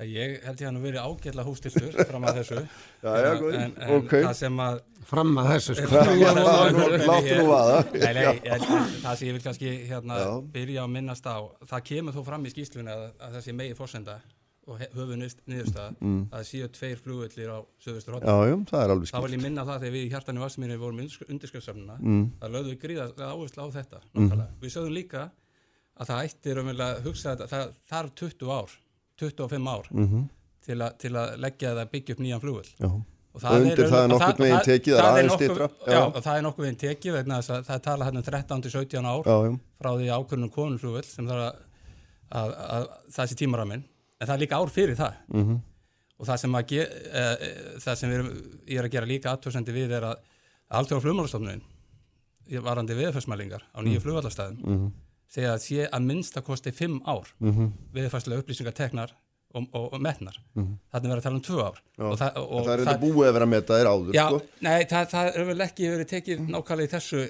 Ég held ég að hann verið ágjörlega hústiltur fram að þessu já, já, en, en okay. það sem að fram að þessu sko. láttu nú aða það sem ég vil kannski hérna, byrja að minnast á það kemur þó fram í skýslunni að, að þessi megi fórsenda og höfu niðurstaða Mm. að það séu tveir flugvellir á söðustur Já, já, það er alveg þá vil skilt ég minna það þegar við í hjartan í Vassmýri vorum undirskriftsafnuna Mm. það lögðu við gríða áherslu á þetta nákvæmlega. við sögðum líka að það ætti raunverulega að hugsa þetta það þarf 20 ár 25 ár Mhm. til, a, til að leggja það að byggja upp nýjan flugvöll Já. og Og undir það er nokkurn veginn tekið, það er nokkuð- já, það er nokkuð veginn tekið það er talað hérna um 13-17 ár Já, já. frá því ákvörnum konunflugvöll sem það að, að, að það sé tímaraminn en það er líka ár fyrir það Mhm. og það sem, ge, e, e, það sem við erum, ég er að gera líka aðtöðsendi við er að alltaf á flugmálastofnunin varandi viðfærsmælingar á nýju Mhm. flugvallastæðum Mhm. segja að sé að minnst að kosti fimm ár Mhm. viðfærslega upplýsingar teknar og, og, og metnar Mhm. þannig verður að tala um tvö ár Já. og það, það er þetta búið að vera að meta þér áður, já, sko. Nei, það, það er vel ekki verið tekið nákvæmlega í þessu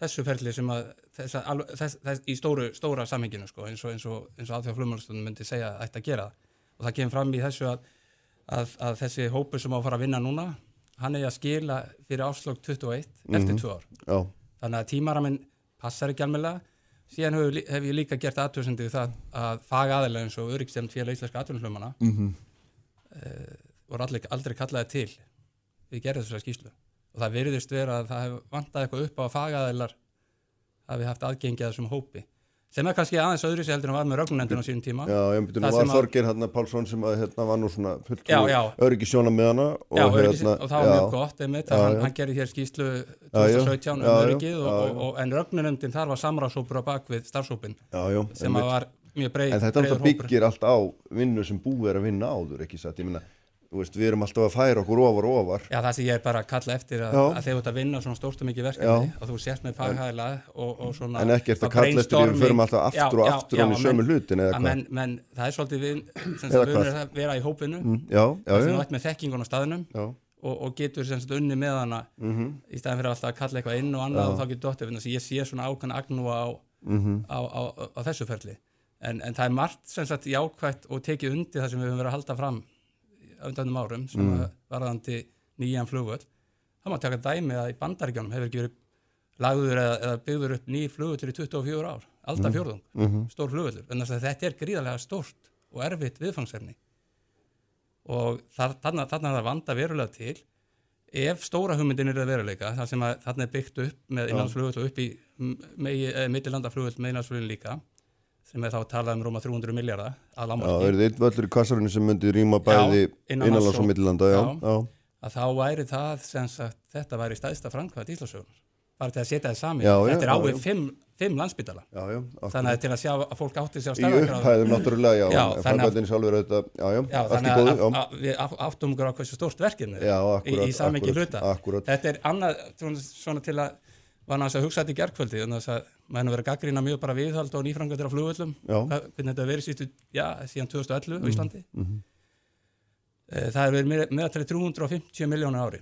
þessu ferli sem að þess, alveg, þess, þess, í stóru, stóra samhenginu sko, eins og, og, eins og alþjóða flugmálastofnun myndi segja að að gera og það kemur fram í þessu að, að, að þessi hópu sem á að fara að vinna núna hann er að skila fyrir áslög 21 eftir Mhm. tvö ár Já. þannig að tímaraminn passar ekki almennilega síðan hef, hef ég líka gert aðtöðsendu það að faga aðeins eins og öryggstemd félag íslenska aðtöðunflumana Mhm. uh, voru aldrei, aldrei kallaði til við gerðum þessari skýslu og það virðist vera að það hef vantað eitthvað upp á að fagaðilar hafi haft aðgengi að þessum hópi sem er kannski aðeins öðru sér heldur en var með rögnunendin á sínum tíma Já, ég myndi nú sem að- Þorgeir hérna Pálsson sem að hérna var nú svona Já, fulltrú já. öryggi sjóna með hana og, Já, hérna, og það var mjög gott einmitt, Já, hann, já. hann gerði hér skýslu Já, já. 2017 um Já, já. öryggið og, Já, já. og, en rögnunendin þar var samráðsópur á bakvið starfsópin Já, já, sem að var mjög breið En þetta byggir allt á vinnu sem búið er að vinna áður, ekki satt, ég minna, veist, við erum alltaf að færa okkur ofar og ofar. Já, það sem ég er bara að kalla eftir að, Já. að þegar þú ert að vinna svona stórt og mikið verkefni og þú sért með faghæðila og, og svona En ekki eftir að kalla eftir því við förum alltaf aftur og aftur ofan í sömu hlutin, eða hvað? hvað? Men, men það er svolítið við, sem við erum að vera í hópinu Mm, já, já, sem já. þú ert með þekkingun á staðnum Já. og, og getur sem sagt unni með hana Mhm. í staðan fyrir alltaf að kalla eitthvað inn og annað Já. og þá getur dottir, þannig að ég sé svona ákveðna agnúa á, Mhm. á, á, á, á þessu ferli en, en það er margt sem sagt jákvætt og tekið undir það sem við höfum verið að halda fram á undanum árum sem Mm. mm. varðandi nýjan flugvöll það má taka dæmi að í bandaríkjónum hefur ekki verið lagður eða, eða byggður upp ný flugvöllur í 24 ár alltaf Mhm. fjórðung, Mhm. stór flugvöllur en þess að þetta er gríðarlega stórt og erfitt viðfangsefni og þar, þarna, er það vanda verulega til ef stóra hugmyndin er að veruleika þar sem að þarna er byggt upp með Já. innlandsflugvöll og upp í eh, mittilandaflugvöll með innlandsflugvöll líka sem er þá talað um rúma 300 miljardar að Já, lámarki er þið einn völlur í kassarunni sem myndi rýma bæði innanlands og millilanda, já, já. að þá væri það sem sagt, þetta væri stæðsta framkvæmt Íslasögun bara til að setja það sami Já, já, þetta er já, já. fimm, fimm landsbytala Já, já, þannig að til að sjá að fólk átti sig á Í stærðargráðu upphæðum náttúrulega, já, að, framkvæmdinn sjálfur auðvitað, já, já, já, allt í góðu, já. við áttum okkur á hversu stórt verkefni er. Já, í, í samengi hluta. þetta er annað svona til að var náttúrulega að hugsa þetta í gerkvöldi þannig að maður verið gaggrína mjög bara viðhald og nýframgöndir á flugvöllum. Hvernig þetta verið sístu, já, síðan 2011 á Mhm, Íslandi. Mhm. Eh, það hefur verið meðaltali 350 miljónur ári.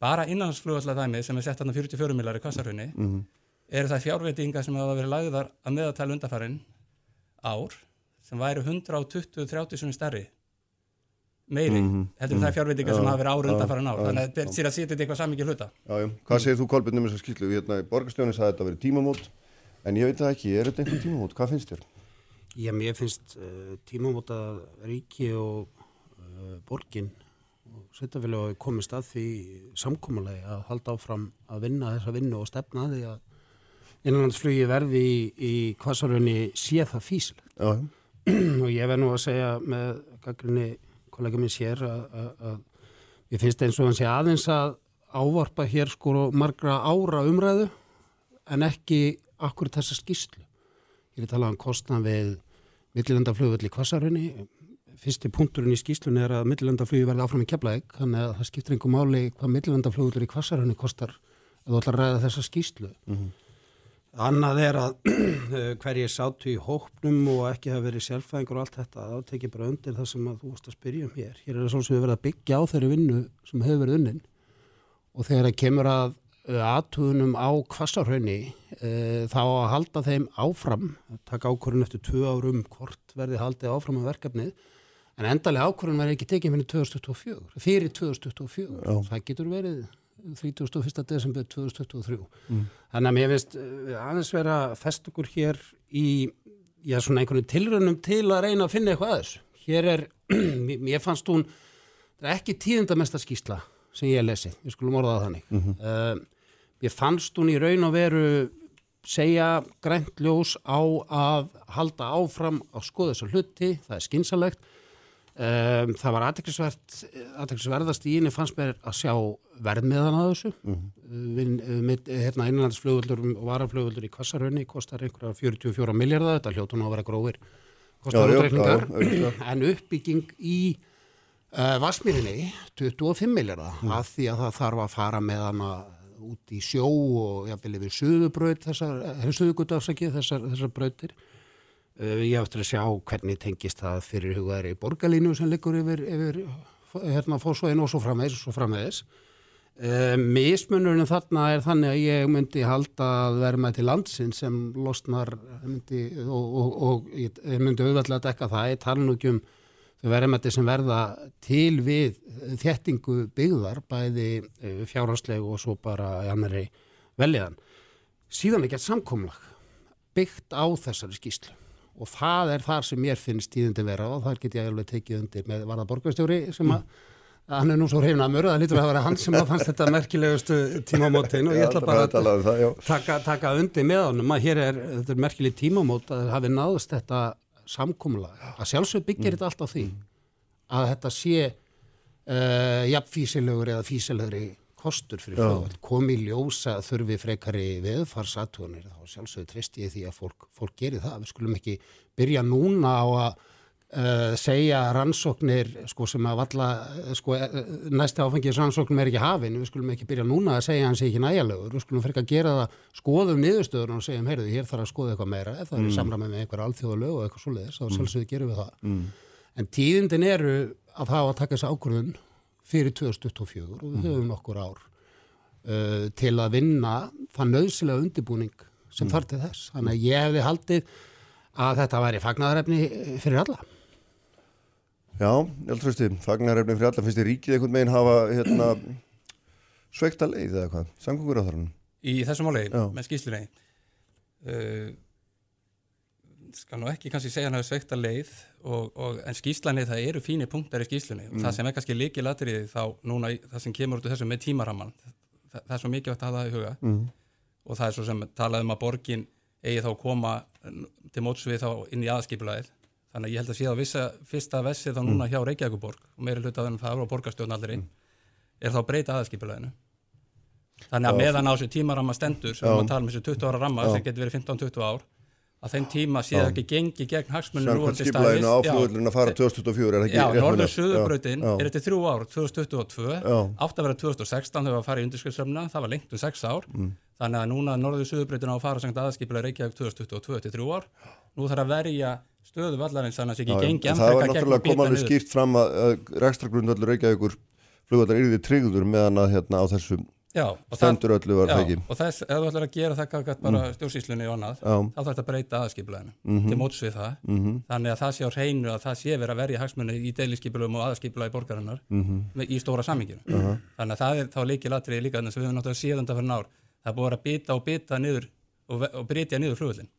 Bara innanhansflugvallar dæmi sem er sett hann 44 millar í kassarhunni Mhm. eru það fjárveitingar sem hafa verið lagðar að meðaltali undarfærin ár sem væri 120-30 sem stærri meiri, Mhm, heldur mhm. það fjárveitingar Já, sem hafa verið ára já, undarfærin ár já, þannig að þetta er að setja þetta eitthvað samikið hluta Já, já. Hvað segir þú Kolbjörn um þessa skýslu? Hérna, borgarstjónin sagði að þetta verið tímamót, en ég veit það ekki, er þetta einhver tímamót? Hvað finnst þér? Já, mér finnst uh, tímamóta ríki og uh, borgin og sveitafélag komist að því samkómulegi að halda áfram að vinna þessa vinnu og stefna að því að innanlandsflugi verði í, í kvasarunni sé það físil. Já, já. og ég verð nú að segja með gaggrinni kollega minn sér að, að, að ég finnst eins og hann sé aðeins að ávarpa hér sko margra ára umræðu en ekki akkur þessa skýslu. Ég er að tala um kostna við millilandaflugvöld í Kvassarunni. Fyrsti punkturinn í skýslunni er að millilandaflugi verði áfram í keflaðeg, þannig að það skiptir einhver máli hvað millilandaflugvöldur í Kvassarunni kostar ef þú ætlar að ræða þessa skýslu. Mhm. Annað er að hverjir sátu í hópnum og ekki hafa verið sjálfæðingur og allt þetta, þá tekið bara undir það sem að þú varst að spyrja um hér. Hér er það svona sem við verðum að byggja á þeirri vinnu sem hefur verið unnin og þegar það kemur að aðtugunum á kvassarhaunni e, þá að halda þeim áfram, taka ákvörðun eftir tvö árum hvort verði haldið áfram á verkefnið, en endalega ákvörðun verði ekki tekið fyrir 2024, fyrir 2024, Já. það getur verið 31. desember 2023. Mm. Þannig að mér finnst eh, aðeins vera að fest okkur hér í já, svona einhvern tilrönum til að reyna að finna eitthvað aðeins. Hér er, mér fannst hún, er ekki tíðindamesta skýsla sem ég lesi, við skulum orðaða þannig. Mm -hmm. uh, ég fannst hún í raun og veru segja grænt ljós á að halda áfram á skoða þessar hluti, það er skynsalegt. Um, það var aðteklisverðast í íni fannst mér að sjá verðmiðan að þessu. Mm -hmm. við, við, hérna innanlandsflugvöldur og varaflugvöldur í Kvassarhönni kostar einhverja 44 miljardar þetta hljóttum að vera grófir kostar útreikningar. en uppbygging í uh, Vasmírinni 25 miljardar mm. að því að það þarf að fara með hana út í sjó og jáfnvel yfir söðubraut þessar, þessar, þessar brautir. Uh, ég áttur að sjá hvernig tengist það fyrir hugaðri borgarlínu sem liggur yfir, yfir hérna fórsvæðin og svo framvegis og svo framvegis. Uh, mismunurinn þarna er þannig að ég myndi halda að vera með til landsin sem losnar myndi, og, og, og ég myndi auðvitað að dekka það. Ég tala nú ekki um þau verðmætti sem verða til við þjettingu byggðar, bæði uh, fjárhanslegu og svo bara annari veljaðan. Síðan er gert samkomlag byggt á þessari skýslu og það er þar sem mér finnst tíðundi vera og þar get ég alveg tekið undir með varða borgarstjóri sem að hann er nú svo hrifnamur það lítur að vera hann sem að fannst þetta merkilegustu tímamótin og ég ætla bara að, að það, taka, taka undir með honum að hér er, þetta er merkileg tímamót að það hafi náðust þetta samkómulega að sjálfsög byggir mm. þetta allt á því að þetta sé uh, jafnfísilegur eða físilegri kostur fyrir fljóðvall, komi ljósa þurfi frekari veðfarsatúanir þá sjálfsögur trist ég því að fólk, fólk gerir það, við skulum ekki byrja núna á að uh, segja rannsóknir sko sem að valla, sko næsta áfengis rannsóknum er ekki hafin, við skulum ekki byrja núna að segja hans ekki næjalegur, við skulum frekar gera það, skoðum niðurstöður og segjum, heyrðu, hér þarf að skoða eitthvað meira, ef það mm. er samræmið með einhver alþjóðalög og eitthvað svoleiðis, þá mm. sjálfsögur gerum við það. Mm. En tíðindin eru að það á að taka þessu ákvörðun fyrir 2024 og við mm. höfum nokkur ár uh, til að vinna það nöðsilega undirbúning sem mm. þarf til þess. Þannig að ég hefði haldið að þetta væri fagnarefni fyrir alla. Já, ég held að fagnarefni fyrir alla finnst þið ríkið einhvern veginn hafa hérna, sveikta leið eða hvað, samgöngur á þarunum? Í þessum áleið, með skýslunni uh, skal nú ekki kannski segja hann að það er sveikta leið og, og, en skýslanir það eru fínir punktar í skýslunni mm. og það sem er kannski líkið latriði þá núna það sem kemur út af þessu með tímaramman það, það er svo mikið að hafa það í huga mm. og það er svo sem talaðum að borgin eigi þá að koma til mótsvið þá inn í aðskipulæðið þannig að ég held að sé á vissa fyrsta vessi þá núna mm. hjá Reykjavíkuborg og meiri hluta þannig að það eru á inn mm. er þá breyta aðskipulæðinu þannig að meðan á þessu tímaramma stendur sem við talum um þessu 20 ára ramma sem getur verið 15-20 ár að þeim tíma sé það ekki gengi gegn hagsmunum. Samkvæmt skiplæðinu á flugurlunum að fara 2024 er ekki rétt með það. Já, Norður-Suðurbröðin er eftir þrjú ár, 2022, átt að vera 2016 þegar það var að fara í undirskriftsröfna, það var lengt um sex ár, mm. þannig að núna Norður-Suðurbröðin á að fara sangt aðskiplega Reykjavík 2022 til þrjú ár, nú þarf að verja stöðu vallarins þannig að það sé ekki gengi að niður. Það var náttúrulega komað Já, stendur öllu var það ekki og þess, ef þú ætlar að gera það bara mm. stjórnsýslunni og annað, já. þá þarf þetta að breyta aðskipulaðinu mm -hmm. til mótsvið það mm -hmm. þannig að það sé á hreinu að það sé verið að verja hagsmunni í deilisskipulum og aðskipulaði borgarinnar -hmm. í stóra samminginu -huh. þannig að það er þá líkið latrið líka þannig að við höfum náttúrulega síðan fyrir nár það er búið að bita og bita niður og, og breytja niður flugvöldin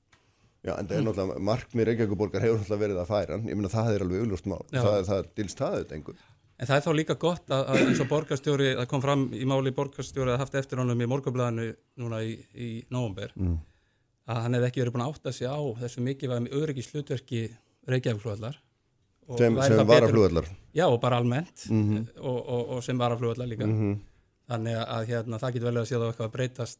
Já, en það er náttúrulega, markmið Reykjavíkuborgar hefur náttúrulega verið að færa, ég minna það er alveg auðlust mál, það, það, það En það er þá líka gott að, að eins og borgarstjóri, það kom fram í máli borgarstjóri að haft eftir honum í morgablaðinu núna í, í nógumber, mm. að hann hefði ekki verið búin að átta sig á þessu mikilvægum öryggis hlutverki Reykjavík-flúallar. Sem, sem varaflúallar? Já, og bara almennt mm -hmm. og, og, og sem varaflúallar líka. Mm -hmm. Þannig að hérna, það getur vel að sé að það eitthvað breytast.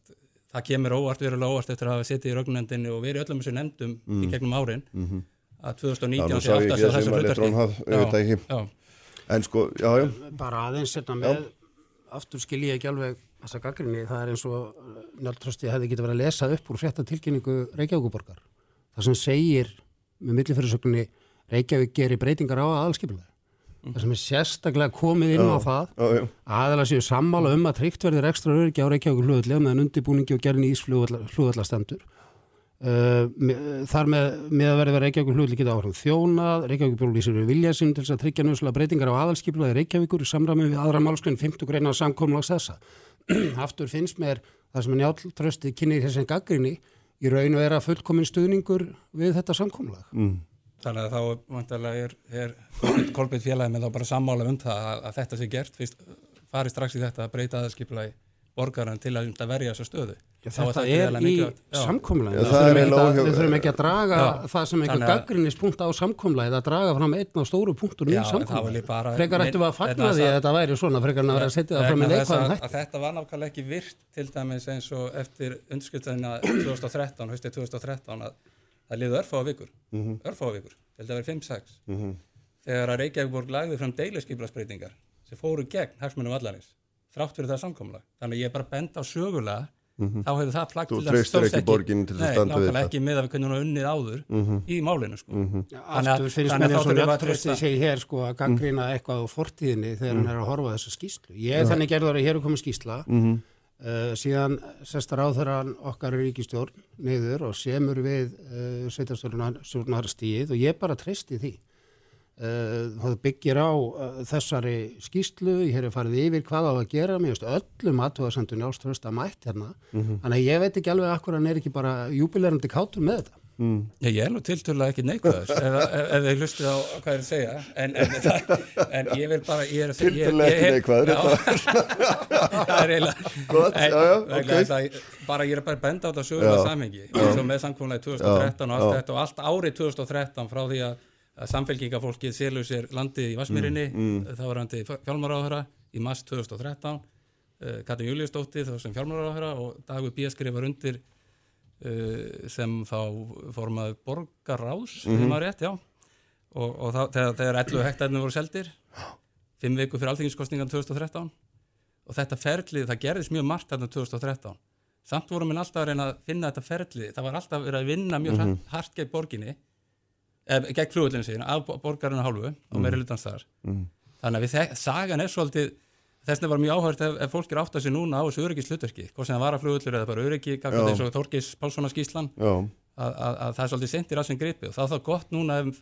Það kemur óvart, verulega óvart eftir að hafa sittið í raugnendinni og verið öllum þessu nefndum í mm. gegnum árin -hmm. að 2019 sé aftur þessu hlutverki en sko, já, já. bara aðeins hérna með já. aftur skil ég ekki alveg þessa gaggrinni, það er eins og njáltrösti hefði getið verið að lesa upp úr frétta tilkynningu Reykjavíkuborgar það sem segir með millifyrirsögninni Reykjavík gerir breytingar á aðalskipulega mm. það sem er sérstaklega komið inn á það aðalega séu sammála um að tryggt verður ekstra öryggi á Reykjavík hlugullega meðan undirbúningi og gerðin ís flugvallastendur Uh, þar með, með að verði verið Reykjavík hlutlikið áhrif þjónað, Reykjavík bjórlýsir við vilja sín til þess að tryggja nöðslega breytingar á aðalskiplaði Reykjavíkur í samræmi við aðra málskrein 50 greina samkomlags þessa. Aftur finnst mér það sem er njáltrösti kynir þessi gaggrinni í raun og er að fullkominn stuðningur við þetta samkomlag. Mm. Þannig að þá vantarlega er, er Kolbeitt félagi með þá bara sammála um það að, að þetta sé gert fyrst farið strax í þetta að breyta aðskipulagi borgaran til að verja þessa stöðu. Já, þetta er í samkomlæði. Við þurfum ekki að draga já, það sem einhver gaggrinnispunkt á samkomlæði að draga fram einn á stóru punktur í samkomlæði. Frekar ættum við að fagna því að þetta væri svona, frekar en að vera að setja það fram í neikvæðan hætti. Þetta var nákvæmlega ekki virt til dæmis eins og eftir undskriftaðina 2013, höstið 2013 að það liði örfáða vikur, mm -hmm. örfáða vikur, held að vera 5-6 mm -hmm. þegar að Reykjavík lagði fram deiliskyflasbreytingar sem fóru gegn hagsmunum allarins, þrátt fyrir það samkomlag. Þannig ég er bara bend á sögulega Mm -hmm. þá hefur það plagt til að stóðst ekki nei, nákvæmlega ekki með að við kunum unnið áður mm -hmm. í málinu sko. mm -hmm. Já, aftur finnst mér eins og Jöttrösti segi hér sko að gangrýna eitthvað á fortíðinni þegar hann er að horfa þessa skýslu ég er þannig gerður að hér er komið skýsla uh, síðan sestar á þeirra okkar ríkistjórn niður og semur við uh, sveitarstjórnar stíð og ég bara treysti því það byggir á uh, þessari skýslu, ég hef farið yfir hvað á að gera, mér veist öllum aðtóðasendunni áströst að mætt hérna. Mm -hmm. þannig að ég veit ekki alveg akkur hann er ekki bara júbilerandi kátur með þetta. Mm. Ég er nú tilturlega ekki neikvæður ef, ef þið hlustið á hvað ég segja. En, en, það, en ég vil bara Tilturlega ekki neikvæður Það er eiginlega bara ég er bara benda á þetta sögulega samhengi. Eins og með 2013 og allt þetta og allt árið 2013 frá því að að samfélkingafólkið selur sér landið í Vasmírinni, mm, mm. þá var hann til fjálmaráðhöra í mass 2013 uh, Katrin Júliusdóttir þá sem fjálmaráðhöra og Dagur B. skrifar undir uh, sem þá formaði borgaráðs mm -hmm. rétt, já og, og þá, þegar, þegar 11 hektarnir voru seldir fimm viku fyrir alltinginskostningan 2013 og þetta ferlið, það gerðist mjög margt þarna 2013 samt vorum við alltaf að reyna að finna þetta ferlið, það var alltaf verið að vinna mjög mm -hmm. hart gegn borginni gegn fljóðlinu síðan af borgarinu hálfu og mm. meiri hlutans þar mm. þannig að við sagan er svolítið þess vegna var mjög áhört ef, ef fólk er átt að sé núna á þessu öryggislutverki, hvort sem það var að fljóðlur eða bara öryggi, eins og Þorgis Pálssona skíslan að, að, að það er svolítið sendir að sem gripi og þá er það gott núna ef,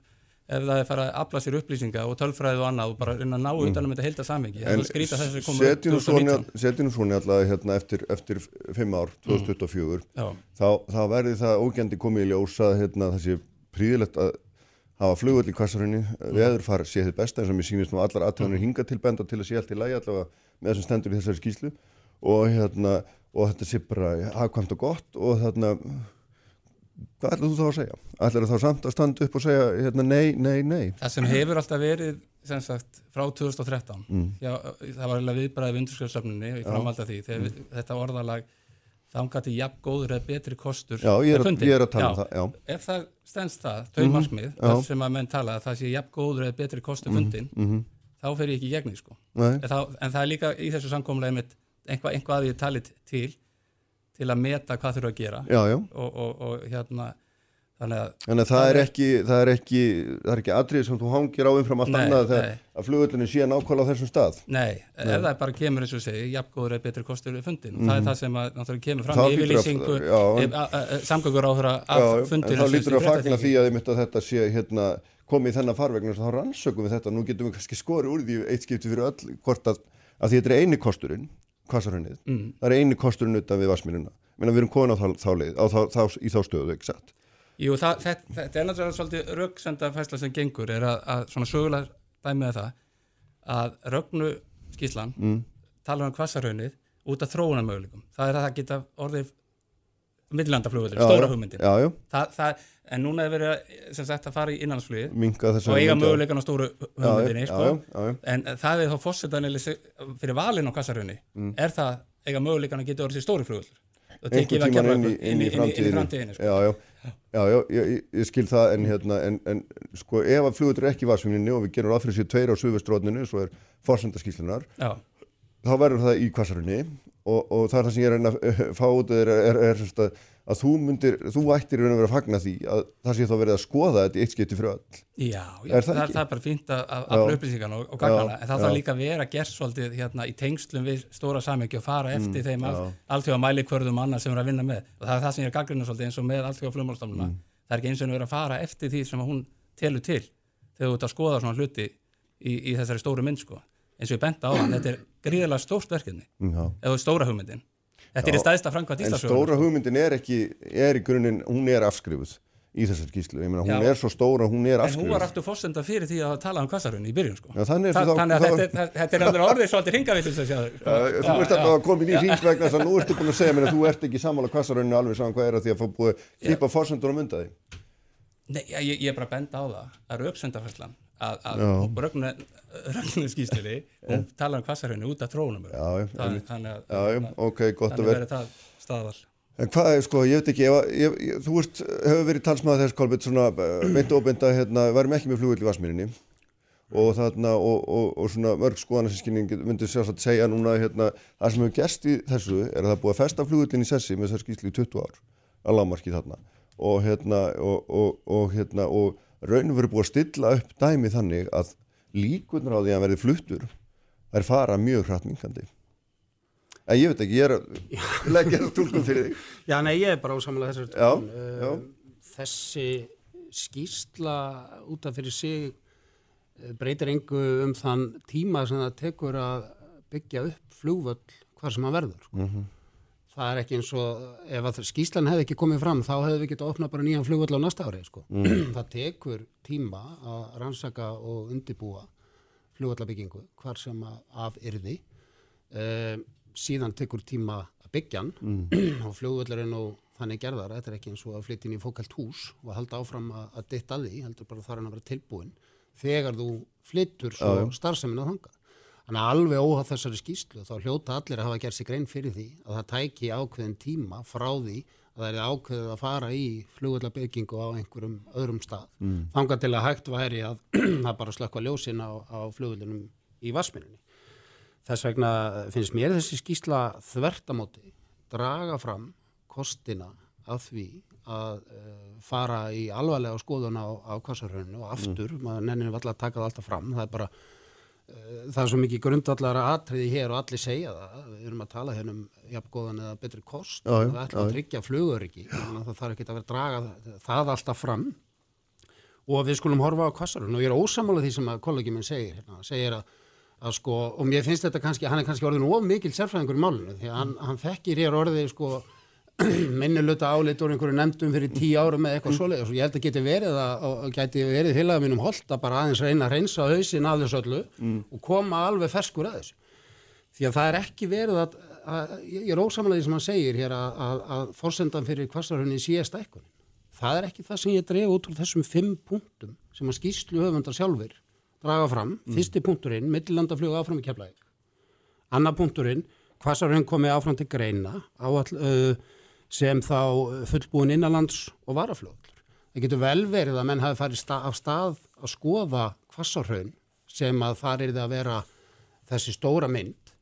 ef það er farið að afla sér upplýsinga og tölfræði og annað og bara reyna að ná mm. utanum þetta heilta samhengi en setjum svona hérna, eftir, eftir fimm ár, 2024 mm. þá, þá verði það ógændi komið í ljós að hérna, það sé príðilegt að hafa flugvöld í kvassarunni, mm. veðurfar sé þið besta eins og mér sýnist nú allar aðtöðanir hinga til benda til að sé allt í lægi allavega með þessum stendur í þessari skýslu og, hérna, og þetta sé bara aðkvæmt og gott og þarna hvað ætlar þú þá að segja? ætlar þú þá samt að standa upp og segja hérna, nei, nei, nei? Það sem hefur alltaf verið sagt, frá 2013 mm. já, það var alveg viðbræðið við undurskjöldsöfnunni í framvalda því mm. þetta orðalag þangað til jafn góður eða betri kostur Já, ég er, að, ég er að tala um það já. Ef það stendst það, þau mm -hmm. markmið þar sem að menn tala að það sé jafn góður eða betri kostur fundin, mm -hmm. þá fer ég ekki í gegni sko. en, en það er líka í þessu samkómulega með einhvað, einhvað að ég talit til til að meta hvað þurfa að gera já, já. Og, og, og hérna Þannig að, Þannig að það, er ekki, það er ekki það er ekki atrið sem þú hangir á umfram allt annað þegar að flugullinu sé nákvæmlega á þessum stað Nei, nei. ef það bara kemur eins og segi, jafngóður er betri kostur við fundin og mm. það er mhm. það sem að náttúrulega kemur fram í yfirlýsingu samgöngur áhra af fundinu En þá lítur að fagna því að, að þetta sé hérna, komið í þennan farvegna þá rannsökum við þetta, nú getum við kannski skori úr því eitt skipti fyrir öll hvort að, að þetta er eini kosturinn, mm. það er eini kosturinn utan við vasminuna við erum komin á þá, þá leið, á þá, í þá stöðu, ekki satt Jú, það, þetta, þetta er náttúrulega svolítið rauksenda fæsla sem gengur er að, að svona sögulega dæmiða það að raugnu skíslan mm. tala um hvassarhaunnið út af þróunarmöguleikum. Það er að það geta orðið millandaflugulir, stóra hugmyndin. Já, já. Það, það, en núna er verið sem sagt að fara í innanlandsflugið og eiga möguleikan á stóru hugmyndinni, sko. Já, en það er þá fórsetanlega fyrir valin á hvassarhaunni mm. er það eiga möguleikan að geta orðið sér stóri flugulur og tekið að gera inn, í framtíðinu sko. Já, já, ég, ég skil það en, hérna, en, en sko ef að flugutur er ekki í varsfjönginu og við gerum aðfyrir sér tveir á suðvestrótninu svo er fórsendaskíslunar þá verður það í kvassarunni og, og það er það sem ég er að fá út er, er, er, er að þú myndir, þú ættir að vera að fagna því að það sé þá verið að skoða þetta í eitt skipti fyrir öll. Já, já er það, það, það er bara fínt að afla upplýsingan og, og gagnana, en það þarf líka að vera gert svolítið hérna í tengslum við stóra samhengi og fara eftir mm, þeim allþjóða mælikvörðum annað sem er að vinna með. Og það er það sem ég er gaggrinu svolítið eins og með allþjóða flumálstofnuna. Mm. Það er ekki eins og verið að fara eftir því sem hún telur til þegar þú ert að skoða sko. það, þetta er Þetta í staðista framkvæmt En Íslandsögunar. stóra hugmyndin er ekki, er í grunninn, hún er afskrifuð í þessar skýslu. Ég meina, hún Já. er svo stóra, hún er En hún afskrifuð. var aftur fórsenda fyrir því að tala um kvassarunni í byrjun sko. Já, þannig Þa, þannig að þá- þetta, er- þetta er alveg orðið svolítið hringavillins að sjá Uh, þú ert alltaf að koma inn í hring vegna þess að nú ertu búin að segja mér að þú ert ekki sammála kvassarunni alveg saman hvað er að því að fá búið klippa fórsendur á mynda því. Nei, ég, ég er bara að benda á það að rauksendafærslan að, að rögnu skýstunni hún talar um kvassarunni út af trónum þannig að að verður það staðal En hvað er, sko, ég veit ekki, að- ég, ég, þú ert, hefur verið talsmaður þess, Kolbett, svona, meint og óbeinda, hérna, værum ekki með flugvill í Vasmírinni og þarna, og, og, og svona mörg skoðanasinskynning myndi sjálfsagt segja núna, hérna, það sem hefur gerst í þessu er að það búið að festa flugvillin í sessi með þessar skýslu í 20 ár, að lámarki þarna, og hérna, og, og, og hérna, og raunum verið búið að stilla upp dæmi þannig að líkunar á því að hann verði fluttur, þær fara mjög hratt minkandi. En ég veit ekki, ég er að leggja það tólkum fyrir þig. Já, nei, ég er bara ósamlega þessar Já, tölum. já. Um, Þessi skýsla út af fyrir sig eh, breytir engu um þann tíma sem það tekur að byggja upp flugvöll hvar sem hann verður. Sko. Mhm. Það er ekki eins og, ef að skýslan hefði ekki komið fram, þá hefði við getið opnað bara nýjan flugvöll á næsta ári. Sko. Mm. það tekur tíma að rannsaka og undibúa flugvöllabyggingu hvar sem að af yrði. Um, síðan tekur tíma að byggja Mm. og flugvöllurinn og þannig gerðar, þetta er ekki eins og að flytja inn í fókalt hús og að halda áfram að, að ditta að því, heldur bara þar hann að vera tilbúin þegar þú flyttur svo já. starfsemina þanga. Þannig að alveg óháð þessari skýslu þá hljóta allir að hafa gert sig grein fyrir því að það tæki ákveðin tíma frá því að það er ákveðið að fara í flugvöllabyggingu á einhverjum öðrum stað. Mm. Þanga til að hægt væri að það bara slökka ljósin á, á flugvöllunum í Vasmininni. Þess vegna finnst mér þessi skýsla þvertamóti draga fram kostina af því að uh, fara í alvarlega skoðun á, á kassarhrauninu og aftur, maður nennir alltaf að taka það alltaf fram, það er bara það er svo mikið grundallara atriði hér og allir segja það, við erum að tala hérna um jafngóðan eða betri kost. Já, við ætlum já, að tryggja að það þarf ekki að vera að draga það, alltaf fram. Og við skulum horfa á kassarhraun og ég er ósamála því sem að kollegi minn segir hérna, segir að að sko, og mér finnst þetta kannski, hann er kannski orðin of mikil sérfræðingur í málinu, því að hann, hann þekkir hér orðið sko minniluta álit úr einhverju nefndum fyrir tíu árum með eitthvað svoleiðis og ég held að geti verið að, og geti verið félagum mínum holdt að bara aðeins reyna að reynsa hausin af þessu öllu og koma alveg ferskur að þessu. Því að það er ekki verið að, að ég er ósamlega því sem hann segir hér að, að, að fórsendan fyrir kvassarhunni sé stækkunin. Það er ekki það sem ég dref út úr þessum fimm punktum sem að skýslu höfundar sjálfur draga fram. Fyrsti punkturinn, keflæk. Anna punkturinn, kvassarhunn komið áfram til greina áall, uh, sem þá fullbúin innanlands og varafljóðlur. Það getur vel verið að menn hafi farið sta af stað að skoða kvassarhraun sem að þar er það að vera þessi stóra mynd.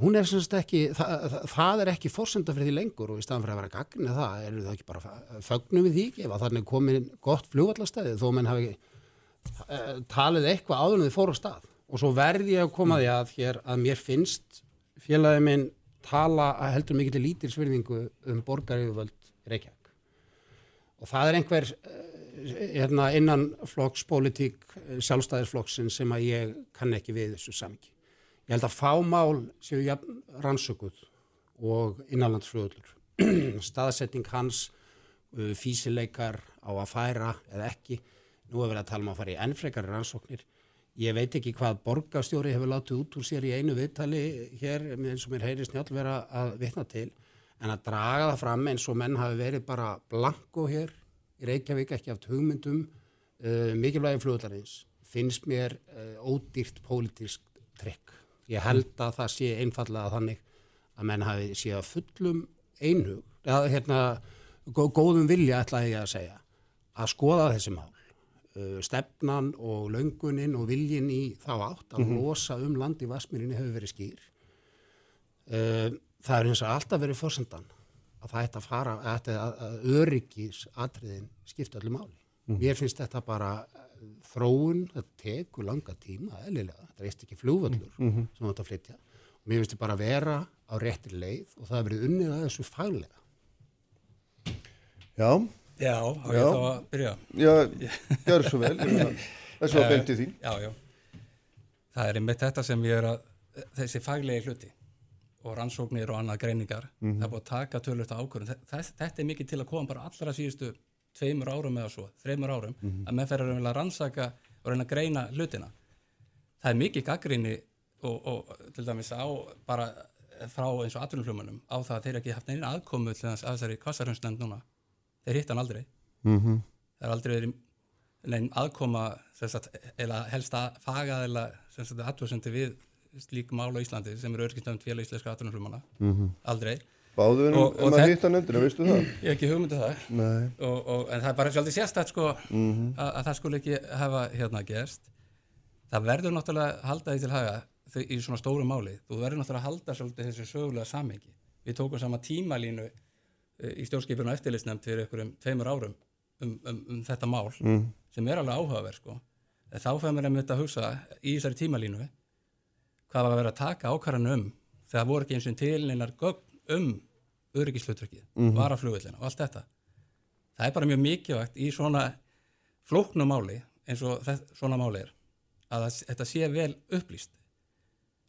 Hún er semst ekki, það, það, það er ekki fórsenda fyrir því lengur og í staðan fyrir að vera gagni það, er það ekki bara fögnum við því ekki ef að þannig komin gott flugvallastæði þó menn hafi uh, talið eitthvað áður en þið fóru á stað. Og svo verði ég að koma því að hér að mér finnst félagið minn tala að heldur mikið til lítilsvirðingu um borgaríðuvöld Reykjavík. Og það er einhver uh, hérna, innan flokkspolítík uh, sjálfstæðisflokksin sem að ég kann ekki við þessu samki. Ég held að fámál séu jafn rannsökuð og innanlandsflöðlur. Staðsetting hans, uh, físileikar á að færa eða ekki. Nú er verið að tala um að fara í ennfrekari rannsóknir. Ég veit ekki hvað borgarstjóri hefur látið út úr sér í einu viðtali hér eins og mér heyri snjáll vera að vitna til en að draga það fram eins og menn hafi verið bara blanko hér í Reykjavík ekki haft hugmyndum uh, mikilvægi fluglarins finnst mér uh, ódýrt pólitísk trikk. Ég held að það sé einfallega þannig að menn hafi séð fullum einhug, eða hérna gó góðum vilja ætlaði ég að segja að skoða þessi mál uh, stefnan og löngunin og viljin í þá átt að losa um land í Vasmirinni hefur verið skýr. Uh, það er eins og alltaf verið fórsendan að það ætti að fara að, að, að öryggis atriðin skipta öllu máli. Mér finnst þetta bara uh, þróun, þetta tekur langa tíma eðlilega, þetta eftir ekki flugvöllur sem þetta flytja. Og mér finnst þetta bara vera á réttir leið og það hefur verið unnið að þessu faglega. Já, Já, á Já. ég þá að byrja. já, gjör svo vel. ég meina, Þessu var beintið þín. Já, já. Það er einmitt þetta sem ég er að, þessi faglegi hluti og rannsóknir og annað greiningar Mhm. það er búið að taka tölvöld Þe- þess- þetta er mikið til að koma bara allra síðustu tveimur árum eða svo, þreimur árum Mhm. að menn fer að að rannsaka og reyna að greina hlutina það er mikið gaggrinni og, og til dæmis á bara frá eins og atvinnuflumunum á það að þeir ekki haft neina aðkomu til þess að þessari kvassarhundsnefnd núna þeir hitt hann aldrei Mhm. það er aldrei verið neinn aðkoma sagt, eða helsta fagaðila sem sagt aðtöðsendi við slík mál á Íslandi sem eru örgistönd félag íslenska atvinnuflumana Mhm. aldrei Báðu Og- og en að hitta nefndina, veistu það? ég hef ekki hugmyndu það Nei. og, og, en það er bara svolítið sérstætt sko Mhm. að, að það skulle ekki hafa hérna gerst það verður náttúrulega að halda því til haga í svona stóru máli þú verður náttúrulega að halda svolítið þessu sögulega samhengi við tókum sama tímalínu í stjórnskipinu og eftirlitsnefnd fyrir einhverjum tveimur árum um, um, um þetta mál Mm. sem er alveg áhugaverð sko þá fæður mér einmitt að hugsa í þessari tímalínu hvað var að vera að taka ákvarðan um þegar voru ekki eins og til einar gögn um öryggislutverkið, mm Mhm. varaflugvillina og allt þetta það er bara mjög mikilvægt í svona flóknum máli eins og þess, svona máli er að þetta sé vel upplýst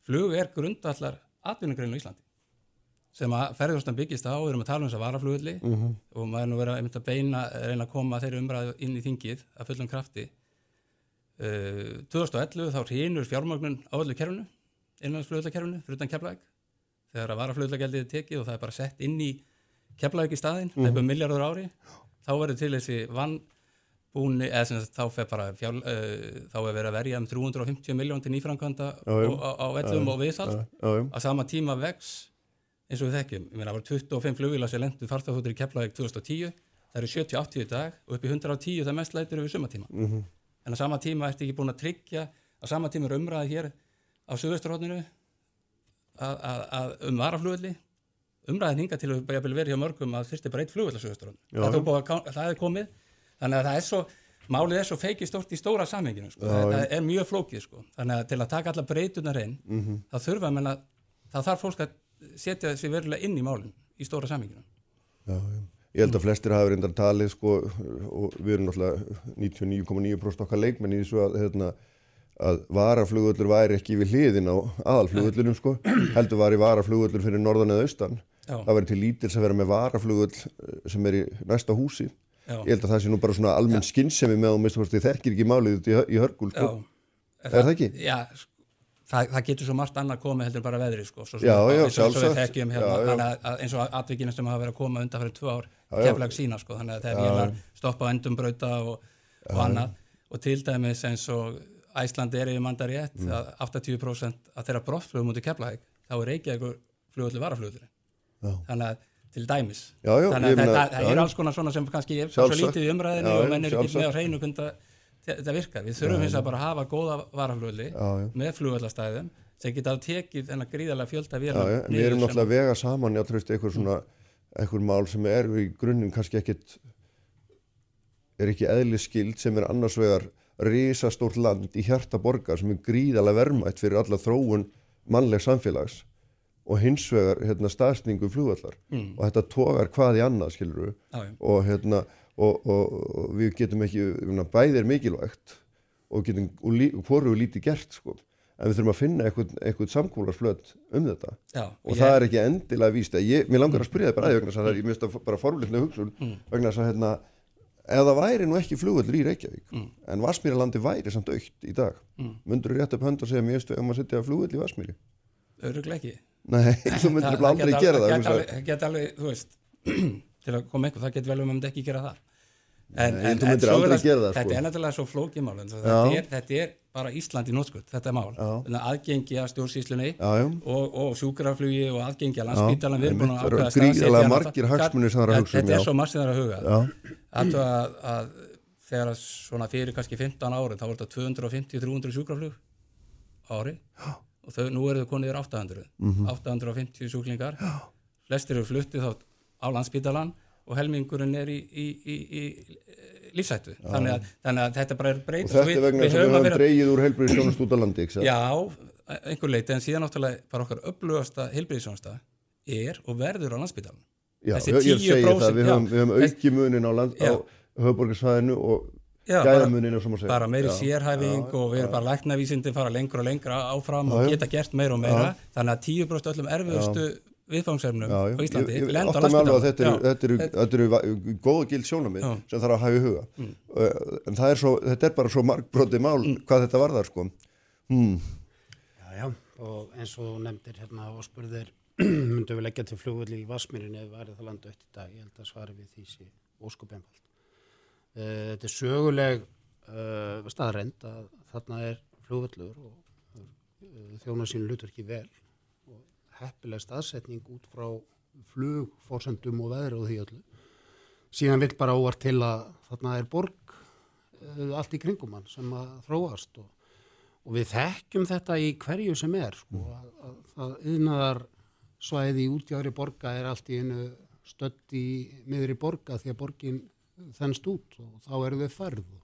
flug er grundallar atvinnugreinu í Íslandi sem að ferðjóstan byggist á, við erum að tala um þess að varaflugvilli Mhm. og maður er nú verið að, að beina, reyna að koma þeirri umræðu inn í þingið að fullum krafti uh, 2011 þá hrýnur fjármögnun á öllu kerfinu innlandsflugvillakerfinu, fyrir utan keflæk þegar að varaflugvillagjaldið er tekið og það er bara sett inn í keflæk í staðinn, það er bara milljardur á ári þá verður til þessi vannbúni eða sem þá fer bara fjár, uh, þá er verið að verja um 350 miljón til nýframkvæmda Já, já. á, á vellum og já. á sama tíma vex eins og við þekkjum, ég meina það var 25 flugvíla sem lendu farþáfóttur í Keflavík 2010 það eru 70-80 í dag og upp í 110 það mest lætur yfir sumatíma Mhm. en á sama tíma ertu ekki búin að tryggja á sama tíma er umræði hér á Suðvesturhóttinu um varaflugvelli umræðin hinga til að verið hjá mörgum að þyrsti bara eitt Suðvesturhóttinu Já. það, er er komið þannig að það er svo málið er svo feikið stort í stóra samhenginu sko. Já. er mjög flókið sko. þannig að til að taka alla breytunar inn Mhm. þá þurfa að það þarf fólk að setja þessi verulega inn í málinn í stóra samhenginu Já, já. Ég held að flestir hafa reyndar talið sko og við erum náttúrulega 99,9% okkar leikmenn í þessu að, hérna, að varaflugvöllur væri ekki við hliðin á aðalflugvöllunum sko heldur var í varaflugvöllur fyrir norðan eða austan Já. það væri til lítils að vera með varaflugvöll eh, sem er í næsta húsi Já. ég held að það sé nú bara svona almenn skinnsemi með og minnst hvort þið þekkir ekki málið í, í hörgul sko. Já. Er það ekki? Já, sko, það, það getur svo margt annað komið heldur bara veðri sko, svo, Já, já, eins og- við þekkjum hérna, Já, eins og atvikina sem hafa verið að koma undan fyrir tvö ár keflag sína sko, þannig að þegar Já, vélar stoppa á endum brauta og, og annað. Og til dæmis eins og Æsland er yfir mandar rétt Mm. að 80% að þeirra brottflugum út í keflag þá er Reykjavíkur flugullu varaflugullu Já. þannig að til dæmis. Já, já, þannig að það er alls konar svona sem kannski er svo lítið í umræðinu og menn er ekki með á hreinu hvernig þetta- virkar við þurfum hins að bara hafa góða já. með flugvallastæðum sem geta tekið þennan gríðarlega fjölda við erum náttúrulega að vega saman eitthvað mál sem er í grunnum kannski ekkit er ekki eðli skild sem er annars vegar risastórt land í hjarta borgar sem er gríðalega verðmætt fyrir alla þróun mannleg samfélags og hins vegar hérna, staðsningu flugvallar Mm. og þetta tógar hvað í annað skilur Já, já. og, hérna, og, og, og við getum ekki bæði er mikilvægt og getum og hvoru er lítið gert sko. en við þurfum að finna eitthvað, eitthvað samkúlarflöt um þetta Já, og ég- það er ekki endilega víst að ég, mér langar að spyrja það bara aðeins vegna þess að það er, ég mista bara forvillitlega hugsun Mm. vegna þess að hérna, ef það væri nú ekki flugvöldur í Reykjavík Mm. en Vassmýralandi væri samt aukt í dag Mm. myndur þú rétt upp hönd og segja mér stu um að setja flugvöld í Vassmýri Örugglega ekki nei, þú myndir Það- það aldrei gera það hugsa. geta alveg- þú veist til að koma einhver, það getur vel um að ekki gera það en, þú myndir svo er það- gera það, sko. þetta er náttúrulega svo flókið mál en þetta, er, þetta er bara Ísland í nótskut þetta mál, aðgengi að já. og, og sjúkraflugi og aðgengi að landspítalan við erum búin að ákveða hugsa um, þetta er svo það er að huga. Að, þegar svona fyrir kannski 15 ári þá voru þetta 250-300 sjúkraflug ári. Og þau, nú eru þau konið yfir 800 Mhm. 850 sjúklingar. Flestir eru fluttið á landspítalan og helmingurinn er í, í, í, í lífsættu þannig að, þannig að þetta bara er og breytast þetta er vegna þess að við höfum dreigið úr heilbriðisjónust út á landi ekki satt? Já, einhver leiti en síðan náttúrulega bara okkar upplugasta heilbriðisjónasta er og verður á landspítalan Já, ég, ég segi 10% það, við höfum, já, höfum auki munin á, á Já. höfuborgarsvæðinu og gæðamunin bara meiri sérhæfing og við erum bara læknavísindi fara lengur og lengra áfram og geta gert meira og meira. Þannig að 10% öllum erfiðustu viðfangsefnum á Íslandi ég, ég alveg þetta eru, þetta eru, þetta eru góða gild sjónamið Já. sem þarf að hafa í huga mm. en er svo, þetta er bara svo markbróti mál mm. hvað þetta varðar sko mm. Já, já, og eins og nefndir hérna og spurðir myndum við leggja til flugvöldi í Vasmírinni eða værið það landu eftir dag, ég held að svari við því sé óskupinfald uh, eh, þetta er söguleg uh, staðrend að þarna er flugvöllur og uh, þjóna sín lutverki vel heppileg staðsetning út frá flugforsendum og veðri og því öllu. Síðan vil bara óvart til að þarna er borg uh, allt í kringum hann sem að þróast og, og við þekkjum þetta í hverju sem er sko, að, að, að yðnaðar svæði í útjári borga er allt í einu stödd í miður í borga því að borgin þennst út og þá eru við færð og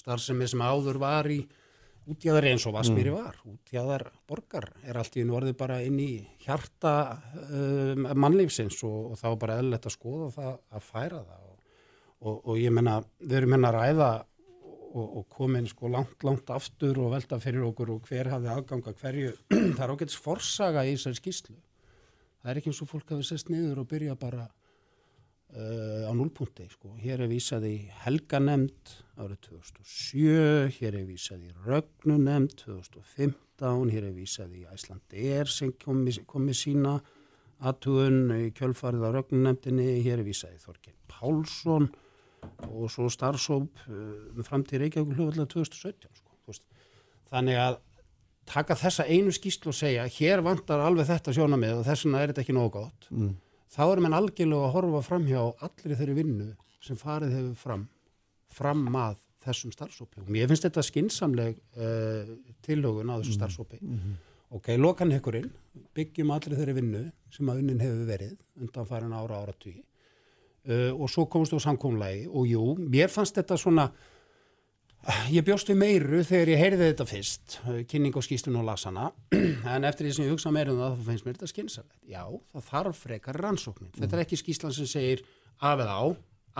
starfsemi sem áður var í útjáðar eins og Vasmíri mm. var útjáðar borgar er allt í norði bara inn í hjarta um, mannlífsins og, og þá er bara eðlert að skoða það að færa það og, og, og ég menna, við erum hennar að ræða og komin sko langt, langt aftur og velta fyrir okkur og hver hafði aðganga hverju, það er ágætis forsaga í þessari skýslu það er ekki eins og fólk hafi sest niður og byrja bara uh, á núlpunti sko. hér er vísað í helganemnd árið 2007 hér er vísað í rögnunemnd 2015, hér er vísað í Æslandeir sem komi, komi sína aðtugun í kjölfarið á rögnunemndinni, hér er vísað í Þorgir Pálsson og svo starfsóp uh, um framtíð Reykjavík hljóðvallega 2017 sko. þannig að taka þessa einu skýslu og segja hér vantar alveg þetta sjónamið og þess vegna er þetta ekki nógu gott mm þá erum við algjörlega að horfa fram hjá allir þeirri vinnu sem farið hefur fram fram að þessum starfsópi og mér finnst þetta skinsamleg uh, tilhógun á þessum mm. starfsópi mm -hmm. ok, lokan hekkurinn byggjum allir þeirri vinnu sem að unnin hefur verið undan farin ára ára tugi uh, og svo komst þú á samkónulegi og jú, mér fannst þetta svona Ég bjóst við meiru þegar ég heyrði þetta fyrst, kynning og skýstun og lasana, en eftir því sem ég hugsa meira um það, þá finnst mér þetta skynsalegt. Já, það þarf frekar rannsóknir. Mm. Þetta er ekki skýslan sem segir af eða á,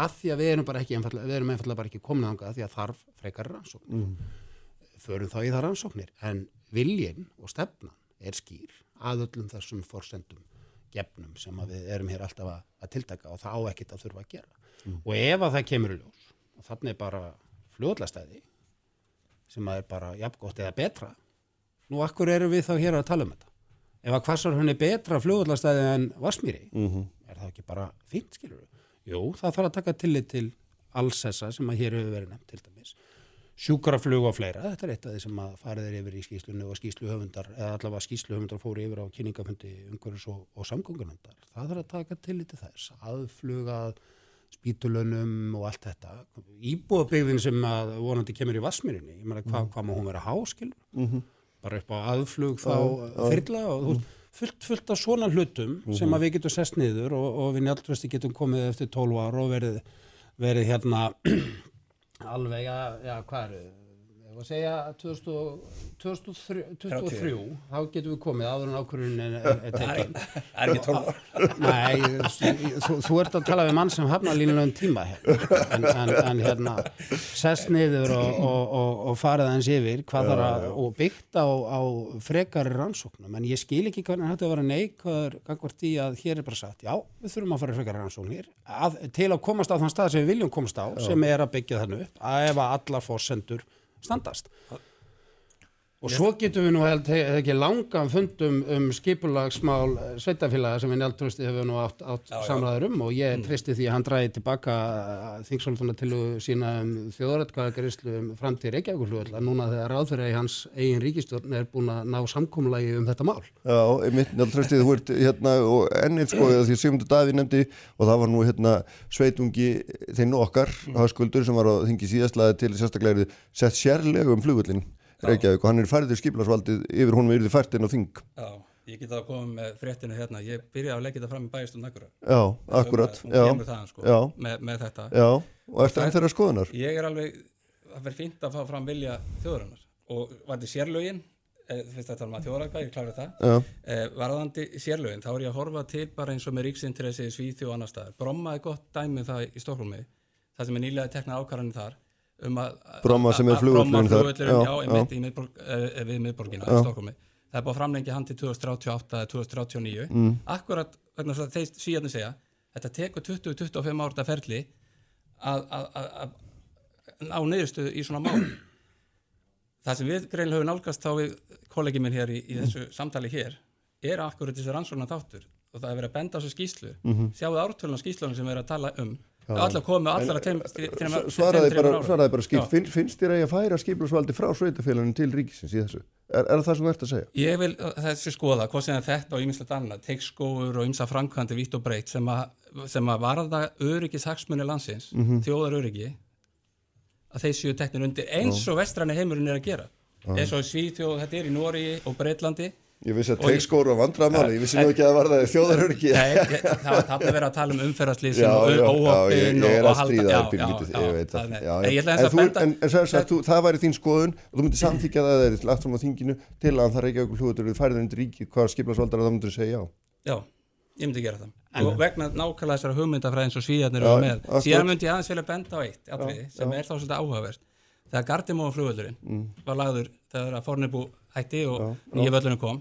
að því að við erum bara ekki, við erum einfallega bara ekki komin ánga, því að þarf frekar rannsóknir. Mm. Förum þá í það rannsóknir, en viljin og stefnan er skýr að öllum þessum forsendum gefnum sem við erum hér alltaf að, að tiltaka og það á ekkit að þurfa að gera. Mm. Og ef að það kemur í ljós, fljóðlastæði sem að er bara jafngótt eða betra. Nú akkur eru við þá hér að tala um þetta? Ef að hvarsar hún er betra fljóðlastæði en Vasmíri mm -hmm. er það ekki bara fint skilur jú það þarf að taka tillit til alls þessa sem að hér hefur verið nefnt til dæmis. Sjúkraflug og fleira, þetta er eitt af því sem að farið er yfir í skýslunni og skýsluhöfundar eða allavega skýsluhöfundar fóru yfir á kynningafundi umhverjus og, og samgöngunandar það þarf að taka tillit til þess. Aðflugað spítulönum og allt þetta íbúðabegðin sem að vonandi kemur í Vasmirinni, ég meina hvað hva má hún vera háskil mm -hmm. bara upp á aðflug þá þyrla og þú veist mhm. fullt, fullt af svona hlutum mm -hmm. sem mhm. að við getum sest niður og, og við njálfvesti getum komið eftir 12 ára og verið, verið hérna alveg að, já hvað eru að segja 2023 þá getum við komið áður en ákvörðunin er, tekinn Það er ekki Nei, þú, ert að tala við mann sem hafna línulegum tíma en, en, en hérna sest niður og, og, og, og farið aðeins yfir hvað þarf að og byggt á, á frekari rannsóknum. En ég skil ekki hvernig þetta var að neikvæður gangvart í að hér er bara sagt já, við þurfum að fara frekari rannsóknir. Að, til að komast á þann stað sem við viljum komast á já. sem er að byggja þannig upp að ef að alla fórsendur standast og svo getum við nú held ekki langan fundum um skipulagsmál sveitafélaga sem við njáltrösti hefur nú átt, átt samræður um og ég mm. tristi því að hann dræði tilbaka þingsólfuna til sína um þjóðrætkvæðagarislu um framtíð Reykjavíkurfljóðla núna þegar áþurra í hans eigin ríkistjórn er búin að ná samkómulagi um þetta mál. Já, einmitt njáltrösti þú ert hérna og ennið sko því Sigmundur Daví nefndi og það var nú hérna sveitungi þinn okkar, mm. hafskuldur sem var á þingi síðastlaði til sérstaklega um Reykjavík og hann er færið til skiplasvaldið yfir húnum yfir því fært inn á þing. Já, ég geta að koma með fréttinu hérna. Ég byrjaði að leggja þetta fram í bæjastum nækura Já, akkurat. Já, það, sko, með, með þetta. Já, og eftir enn þeirra skoðunar? Ég er alveg, það verður fínt að fá fram vilja þjóðurinnar og var þetta sérlögin eh, fyrst að tala um að þjóðrækka, ég kláði það. Eh, varðandi sérlögin, þá er ég að horfa til bara eins og með ríksinteressi, svíþjóð og annar staðar. Bromma er gott dæmið um það í Stokklumi það sem er nýlega teknað ákvarðanir þar um að Bromma sem er flugvöllurinn þar. já, einmitt í miðborg, uh, við miðborgina í Stokkómi það er búið að framlengja hann til 2038 eða 2039 Mm. akkurat vegna þess að þeir síðan segja þetta tekur 20-25 árta ferli að, að, að, að ná niðurstöðu í svona mál. Það sem við greinlega höfum nálgast þá við kollegi minn hér í, í þessu samtali hér er akkurat þessi rannsóknar þáttur og það er verið að benda á þessu skýslu Mhm. sjáu ártölun á skýslunum sem við erum að tala um allar komið, allar að teim, svaraði svaraði bara skýrt. Finn, finnst þér að ég færa skiplusvaldi frá sveitafélaginu til ríkisins í þessu? Er, er það sem þú ert að segja? Ég vil uh, þessi skoða, hvað sem þetta og ýmislegt annað, teikskóur og ymsa framkvæmdi vitt og breytt sem, sem að varða öryggis hagsmunni landsins, Mhm. þjóðar öryggi að þeir séu teknir undir eins og vestræni heimurinn er að gera. Eins og Svíþjóð, þetta er í Nóri og Breitlandi Ég vissi að Og teikskóru og vandramáli, ég vissi nú ekki að það var það þjóðaröryggi. Nei, það var þarna verið að tala um umferðarslýsin Já, og já, já, ég og, og að halda stríða já, já, ég veit það það. er- já, En að þú, þú, það væri þín skoðun og þú myndir samþykja það eða lagt fram á þinginu til að það reykja okkur hljóður við færið undir ríkið hvað skiplasvaldar það myndir segja já Já, ég myndi gera það. Og vegna nákvæmlega þessara hugmyndafræði eins og svíðarnir Já, eru með síðan myndi ég aðeins vilja er þá Mm. var lagður þegar að Fornibú hætti og nýja völlurinn kom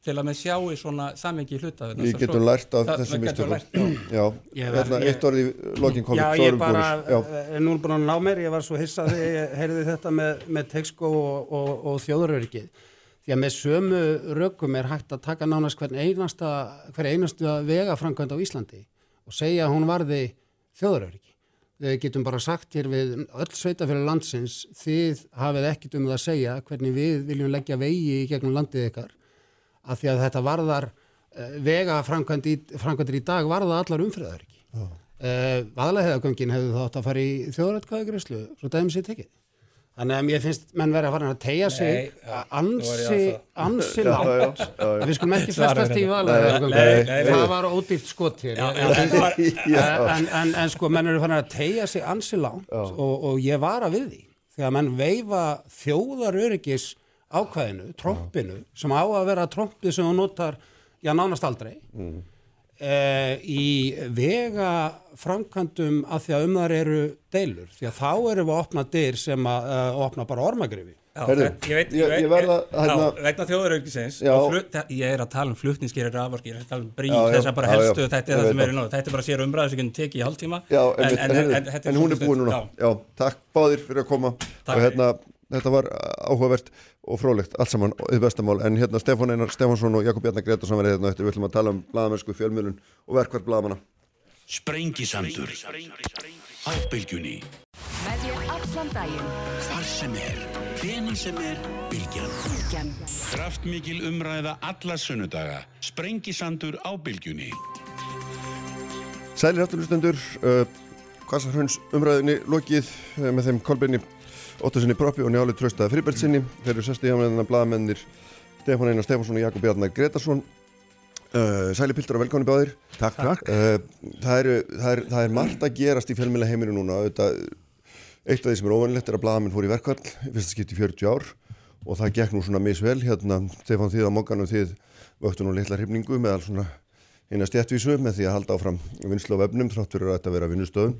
er til að með sjá í svona samengi hluta Við getum lært af þessum mistökum Já, Ég hérna eitt orði lokin komið Já, ég bara. Já, er nú búin að ná mér, ég var svo hissað þegar ég heyrði þetta með, með Texco og, og, og þjóðarörygið. Því að með sömu rökum er hægt að taka nánast hvern einasta, hver einastu vega framkvæmd á Íslandi og segja að hún varði þjóðaröryggi. Við getum bara sagt hér við öll sveitafélag landsins, þið hafið ekkit um það að segja hvernig við viljum leggja vegi í gegnum landið ykkar af því að þetta varðar uh, vega framkvæmdir í dag varða allar umfriðaröryggi. Uh, Vaðalaheiðagöngin hefðu þátt að fara í þjóðrætkvæðagreyslu, svo dæmis ég tekið. Þannig að mér finnst menn verið að fara að tegja sig ansi, ég ansi já, langt. já, já, já. að Við skulum ekki festast í nei, nei. Það var ódýrt skot hér. Ég- ég- en, en, en sko menn eru fann að tegja sig ansi langt og, og ég var að við því þegar menn veifa þjóðaröryggis ákvæðinu, trompinu sem á að vera trompið sem þú notar já nánast aldrei. Mm. í vega framkvæmdum að því að um þar eru deilur því að þá erum við að opna dyr sem að uh, opna bara ormagrifi. Ég veit, ég- ég, ég verð að- já, hérna- vegna þjóðaraugisins Já. ég er að tala um flutningsgerir raforki ég er að tala um brík, þess að bara já, já, helstu þetta er það sem er í nóg þetta er bara sér umræðu sem tekið í hálftíma. Já en, en, en, en, þetta en hún er búin núna. Takk báðir fyrir að koma. Takk. og hérna, þetta var áhugavert og frólægt, allt saman, þið bestamál en hérna Stefán Einar Stefánsson og Jakob Bjarnar Gretarsson verið hérna eftir, við ætlum að tala um blaðamennsku fjölmjölun og verkvært blaðamanna. Sprengisandur. Á bylgjunni Með þér allan daginn. Hvar sem er Hvenær sem er Bylgjan. Bylgjan. Kraftmikil umræða alla sunnudaga. Sprengisandur á bylgjunni. Sælir afturlustendur, uh, Kvassarhönns umræðinni lokið uh, með þeim Kolbeinni Óttasinni Proppi og Njáli Traustaða Fribertsinni. Þeir eru sesti hjá með þennan blaðamennir Stefán Einar Stefánsson og Jakob Bjarnar Gretarsson. Uh, Sæli Piltur og velkonni báðir. Takk, takk. Uh, það, eru, það, er, það er margt að gerast í fjölmjöla heiminu núna. Þetta, eitt af því sem er óvanlegt er að blaðamenn fór í verkvall, fyrsta skipt í 40 ár og það gekk nú svona misvel. Hérna, Stefán þið á mókanum þið vöktu nú litla hrifningu með all svona eina stjættvísu með því að halda áfram vinslu á vefnum þrátt fyrir að þetta vera vinnustöðum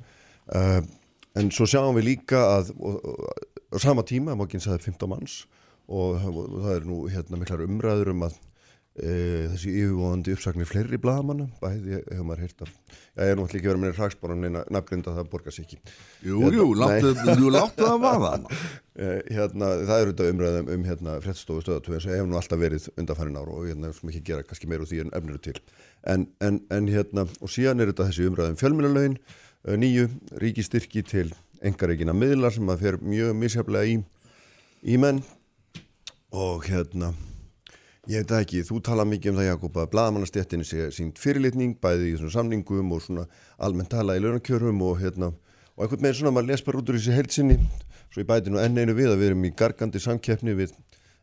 uh, en svo sjáum við líka að og, og, á sama tíma, mókinn sagði 15 manns og, það er nú hérna miklar umræður um að uh, þessi yfirvóðandi uppsagnir fleiri blaðamanna, bæði hefur maður heyrt af já, ég er nú alltaf ekki verið með hraksbóran neina nafngrinda það borgar sér ekki. Jú, jú, láttu, jú, láttu það vaða. Eh, hérna, það eru þetta umræðum um hérna, fréttstofu stöðatöðu sem hefur nú alltaf verið undanfærin ára og hérna sem ekki gera kannski meir úr því en efnir til. En, en, en hérna, og síðan er þetta þessi umræðum fjölmjölulögin nýju ríkistyrki til engareikina miðlar sem að fer mjög misjaflega í, í menn. Og hérna ég veit ekki, þú tala mikið um það Jakob að blaðamannastjættinni sé sínt fyrirlitning bæði í svona samningum og svona almennt tala í launakjörum og hérna og einhvern veginn svona maður les bara út úr þessi heilsinni svo ég bæti nú enn einu við að við erum í gargandi samkeppni við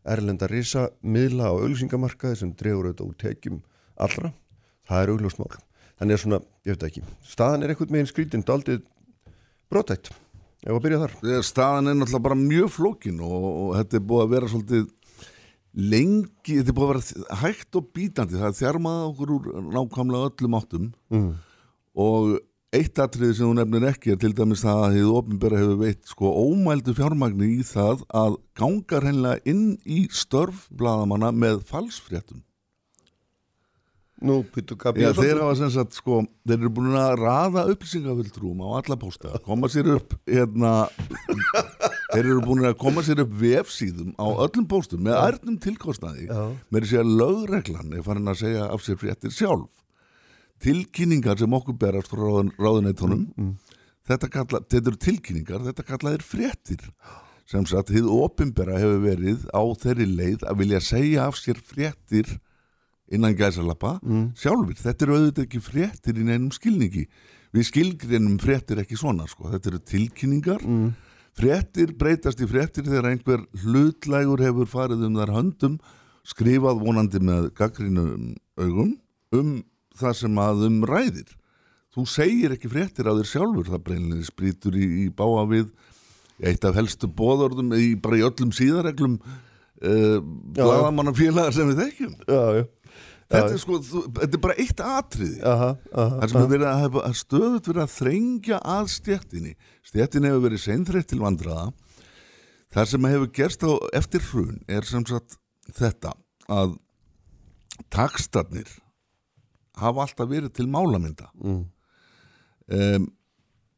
erlenda risa miðla og auglýsingamarkaði sem dregur auðvitað úr tekjum allra, það er augljóst mál. Hann er svona, ég veit ekki staðan er einhvern veginn skrítin, daldið brotætt, ef að byrja þar? Staðan er náttúrulega bara mjög flókin og, og þetta er búið að vera svolítið lengi, þetta er búið að vera hægt og bítandi, það er þjarmað okkur úr nákvæmlega öllum áttum. Mm. og eitt atriði sem þú nefnir ekki er til dæmis það að þið ofinbæra hefur veitt sko ómældu fjármagni í það að gangar hennilega inn í störfblaðamanna með falsfréttum Nú, Pítur Gabi Já, þeir hafa sem sagt, sko, þeir eru búin að raða upplýsingaföldrúum á alla pósta, koma sér upp, hérna, þeir eru búin að koma sér upp vefsíðum á öllum póstum með ærnum tilkostnaði, með þess að lögreglan er farin að segja af sér fréttir sjálf. Tilkynningar sem okkur berast frá ráðun, ráðunættunum, þetta, kalla, þetta eru tilkynningar, þetta kallaðir fréttir. Sem sagt, hið opimbera hefur verið á þeirri leið að vilja segja af sér fréttir innan gæsalappa mm. sjálfur, þetta eru auðvitað ekki fréttir í neinum skilningi, við skilgrinum fréttir ekki svona, sko, þetta eru tilkynningar. Mm. fréttir breytast í fréttir þegar einhver hlutlægur hefur farið um þar höndum skrifað vonandi með gaggrínum augum um það sem að um ræðir. Þú segir ekki fréttir á þér sjálfur. Það breynilega sprítur í, í báa við eitt af helstu bóðorðum í, bara í öllum síðareglum uh, blagamannafélagar sem við þekkjum. Já, já Þetta er, sko, þú, þetta er bara eitt atriði. Það sem hefur verið að, að stöðut verið að þrengja að stjættinni Stjættin hefur verið seinþreitt til vandraða Það sem hefur gerst á eftir hrun er sem sagt þetta að takstarnir hafa alltaf verið til málamynda. Mm. um,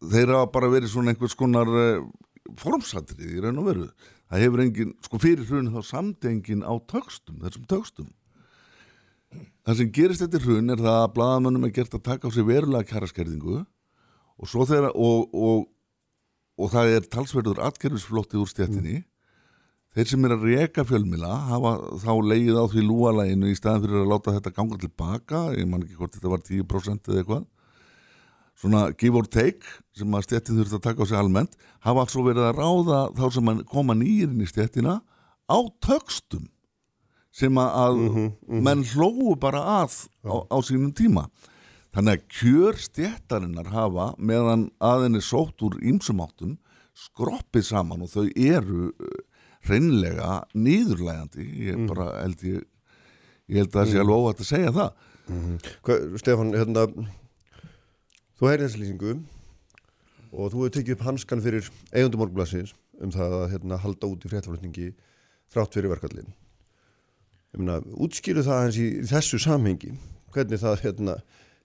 Þeir hafa bara verið svona einhvers konar uh, formsatrið í raun og veru. Það hefur engin, sko fyrir hrun þá samtengin á tökstum, þessum tökstum Það sem gerist eftir hrun er það að bladamönnum er gert að taka á sig verulega kæraskerðingu og þegar og, og, og það er talsverður atkerfisflótti úr stjættinni þeir sem er að reka fjölmila hafa þá leið á því lúalæginu í staðin fyrir að láta þetta ganga tilbaka. Ég man ekki hvort þetta var 10% eða eitthvað. Svona give or take sem að stjættin þurft að taka á sig almennt hafa svo verið að ráða þá sem koma nýjirinn í stjættina á tökstum sem að mm -hmm, mm -hmm. menn hlóu bara að á, á sínum tíma þannig að kjör stjættarinnar hafa meðan aðinni sótt úr ýmsumáttum skroppið saman og þau eru hreinlega nýðurlægandi ég mm. bara held ég ég held að það sé alveg óvægt að segja það -hmm. Hva, Stefan, hérna þú heyrði þessi lýsingu og þú hefði tekið upp hanskan fyrir eigundum morgunblassins um það að hérna, halda út í fréttaflutningi þrátt fyrir verkallin útskýru það hans í þessu samhengi. Hvernig það hérna,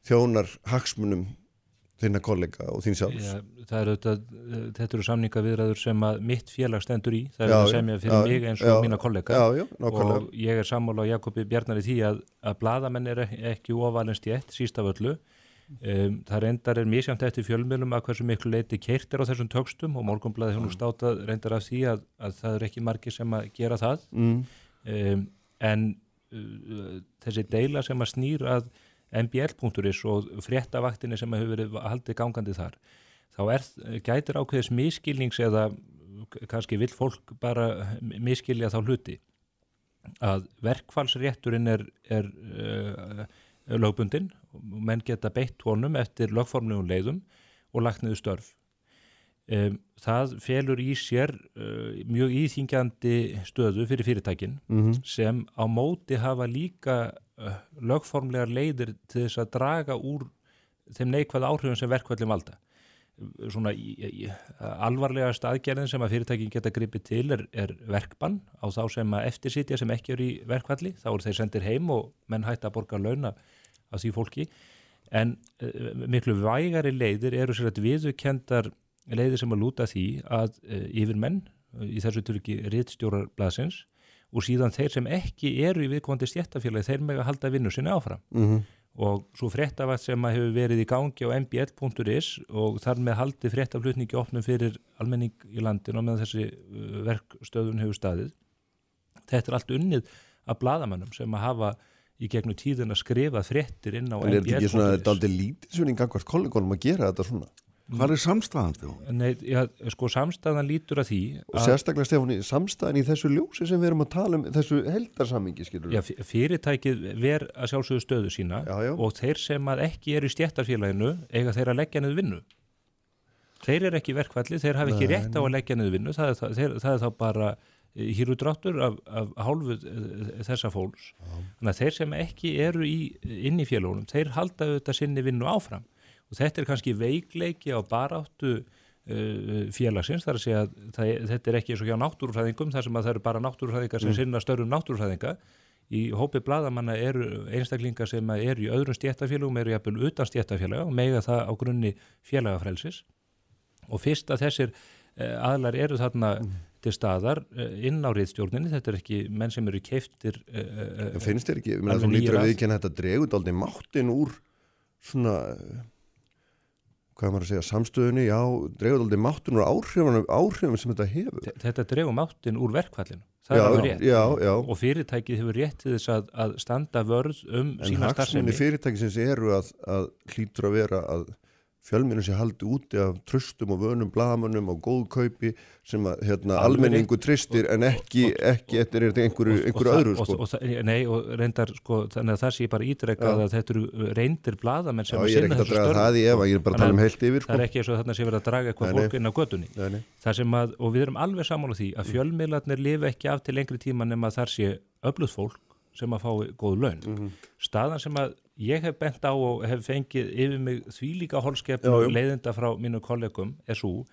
þjónar hagsmunum þinna kollega og þín sjálfs? Já, er auðvitað, þetta eru samninga viðræður sem að mitt félag stendur í. Það er að semja fyrir já, mig eins og já, mína kollega. Já, og ég er sammála á Jakobi Bjarnar í því að, að bladamenn er ekki óvalens í ett síst af öllu. Um, það reyndar er mísjönd eftir fjölmjölum að hversu miklu leiti keirt er á þessum tökstum og morgunblæði hún státa reyndar af því að, að það er ekki margi sem að gera það. Mm. um, en uh, þessi deila sem að snýr að mbl.is og fréttavaktinni sem hefur verið haldið gangandi þar þá er, gætir ákveðis miskilnings eða kannski vil fólk bara miskilja þá hluti. Að verkfallsrétturinn er, er uh, lögbundin og menn geta beitt honum eftir lögformlegum leiðum og lagt niður störf Um, það felur í sér uh, mjög íþingjandi stöðu fyrir fyrirtækin mm -hmm. sem á móti hafa líka uh, lögformlegar leiðir til þess að draga úr þeim neikvæða áhrifum sem verkvallin valda. Svona í, í, alvarlegast aðgerðin sem að fyrirtækin geta gripið til er, er verkbann. Á þá sem að eftirsitja sem ekki eru í verkvalli þá eru þeir sendir heim og menn hægt að borga launa af því fólki. En uh, miklu vægari leiðir eru sér að viðukendar leiðir sem að lúta því að uh, yfir menn, í þessu törki rittstjórarblasins og síðan þeir sem ekki eru í viðkvæmdi stjættafélagi þeir með að halda vinnu sinni áfram mm -hmm. og svo fréttavætt sem að hefur verið í gangi á mbl.is og þar með haldi fréttaflutningi opnum fyrir almenning í landin og með þessi uh, verkstöðun hefur staðið þetta er allt unnið af bladamannum sem að hafa í gegnum tíðin að skrifa fréttir inn á mbl.is En er þetta ekki svona, þetta er aldrei lítið svona í gangvart kollegonum að gera þetta svona? Hvað er samstæðan, Stefán? Nei, já, sko samstæðan lítur að því Og sérstaklega, Stefáni, samstæðan í þessu ljósi sem við erum að tala um, þessu heldarsammingi, skilur Já, fyrirtækið ver að sjálfsögðu stöðu sína já, já. og þeir sem að ekki eru í stjættarfélaginu eiga þeir að leggja niður vinnu. Þeir eru ekki verkvalli, þeir hafa ekki Nei, rétt á að leggja niður vinnu, það er, það, þeir, það er þá bara hýrudráttur af, af hálfu eh, þessa fólks. Þannig að þeir sem ekki eru í, inn í félagunum, þeir halda auðvitað sinni vinnu áfram og þetta er kannski veikleiki á baráttu uh, félagsins, þar að segja að það, þetta er ekki eins og hjá náttúrufræðingum þar sem að það eru bara náttúrufræðingar sem Mm. sinna störum náttúrufræðinga. Í hópi bladamanna eru einstaklingar sem eru í öðrum stjættafélagum eru jafnvel utan stjættafélaga og mega það á grunni félagafrelsis. Og fyrst að þessir uh, aðlar eru þarna til staðar uh, inn á riðstjórninni, þetta er ekki menn sem eru keiftir uh, En finnst þér ekki, þú lítur að viðkynna þetta dregut aldrei máttin úr svona hvað maður að segja, samstöðunni, já, dregut aldrei máttin úr áhrifum, áhrifum sem þetta hefur. Þetta dregum áttin úr verkvallinu, það Já, er rétt já, já. og fyrirtækið hefur rétt til þess að, að standa vörð um En sína hagsmunni starfsemi fyrirtækisins eru að, að hlýtur að vera að fjölminu sé haldi úti af tröstum og vönum, blagamönnum og góðu kaupi sem að hérna, almenningu tristir en ekki, ekki eftir einhverju, einhverju það- öðru og, sko. og, það- nei, og reyndar sko, þannig að það sé bara ítrekkað Já. að þetta eru reyndir bladamenn sem Já, að ég er sinna ekkert að þessu draga það í efa, ég er bara að tala um heilt yfir, sko. það er ekki eins og þarna sé verið að draga eitthvað fólk inn á gödunni sem og við erum alveg sammála því að fjölmiðlarnir lifa ekki af til lengri tíma nema þar sé öflugt fólk sem að fái góð laun Mhm. staðan sem að ég hef bent á og hef fengið yfir mig því líka já. leiðinda frá mínu kollegum er svo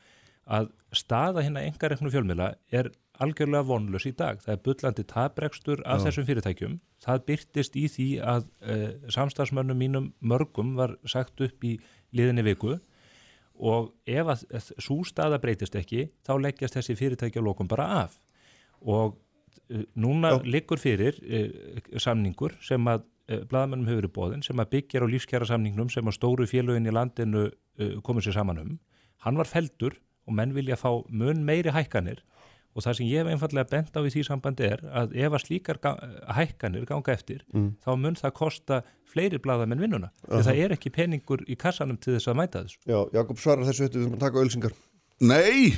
að staða hérna engareknu fjölmiðla er algjörlega vonlös í dag. Það er bullandi tabrekstur af Já. þessum fyrirtækjum. Það byrtist í því að uh, samstagsmönnum mínum mörgum var sagt upp í liðinni viku og ef að, svo staða breytist ekki þá leggjast þessi fyrirtækja lokum bara af og uh, núna Já. liggur fyrir uh, samningur sem að bladamennum hefur verið bóðin sem að byggjar á lífskjara samningnum sem að stóru félögin í landinu uh, komur sér saman um. Hann var feldur og menn vilja fá mun meiri hækkanir og það sem ég hef einfallega bent á í því sambandi er að ef að slíkar ga hækkanir ganga eftir Mm. þá mun það kosta fleiri bladamenn vinnuna. Aha. Það er ekki peningur í kassanum til þess að mæta þessu. Já, Jakob svarar þessu þetta, við þurfum að taka ölsingar. Nei!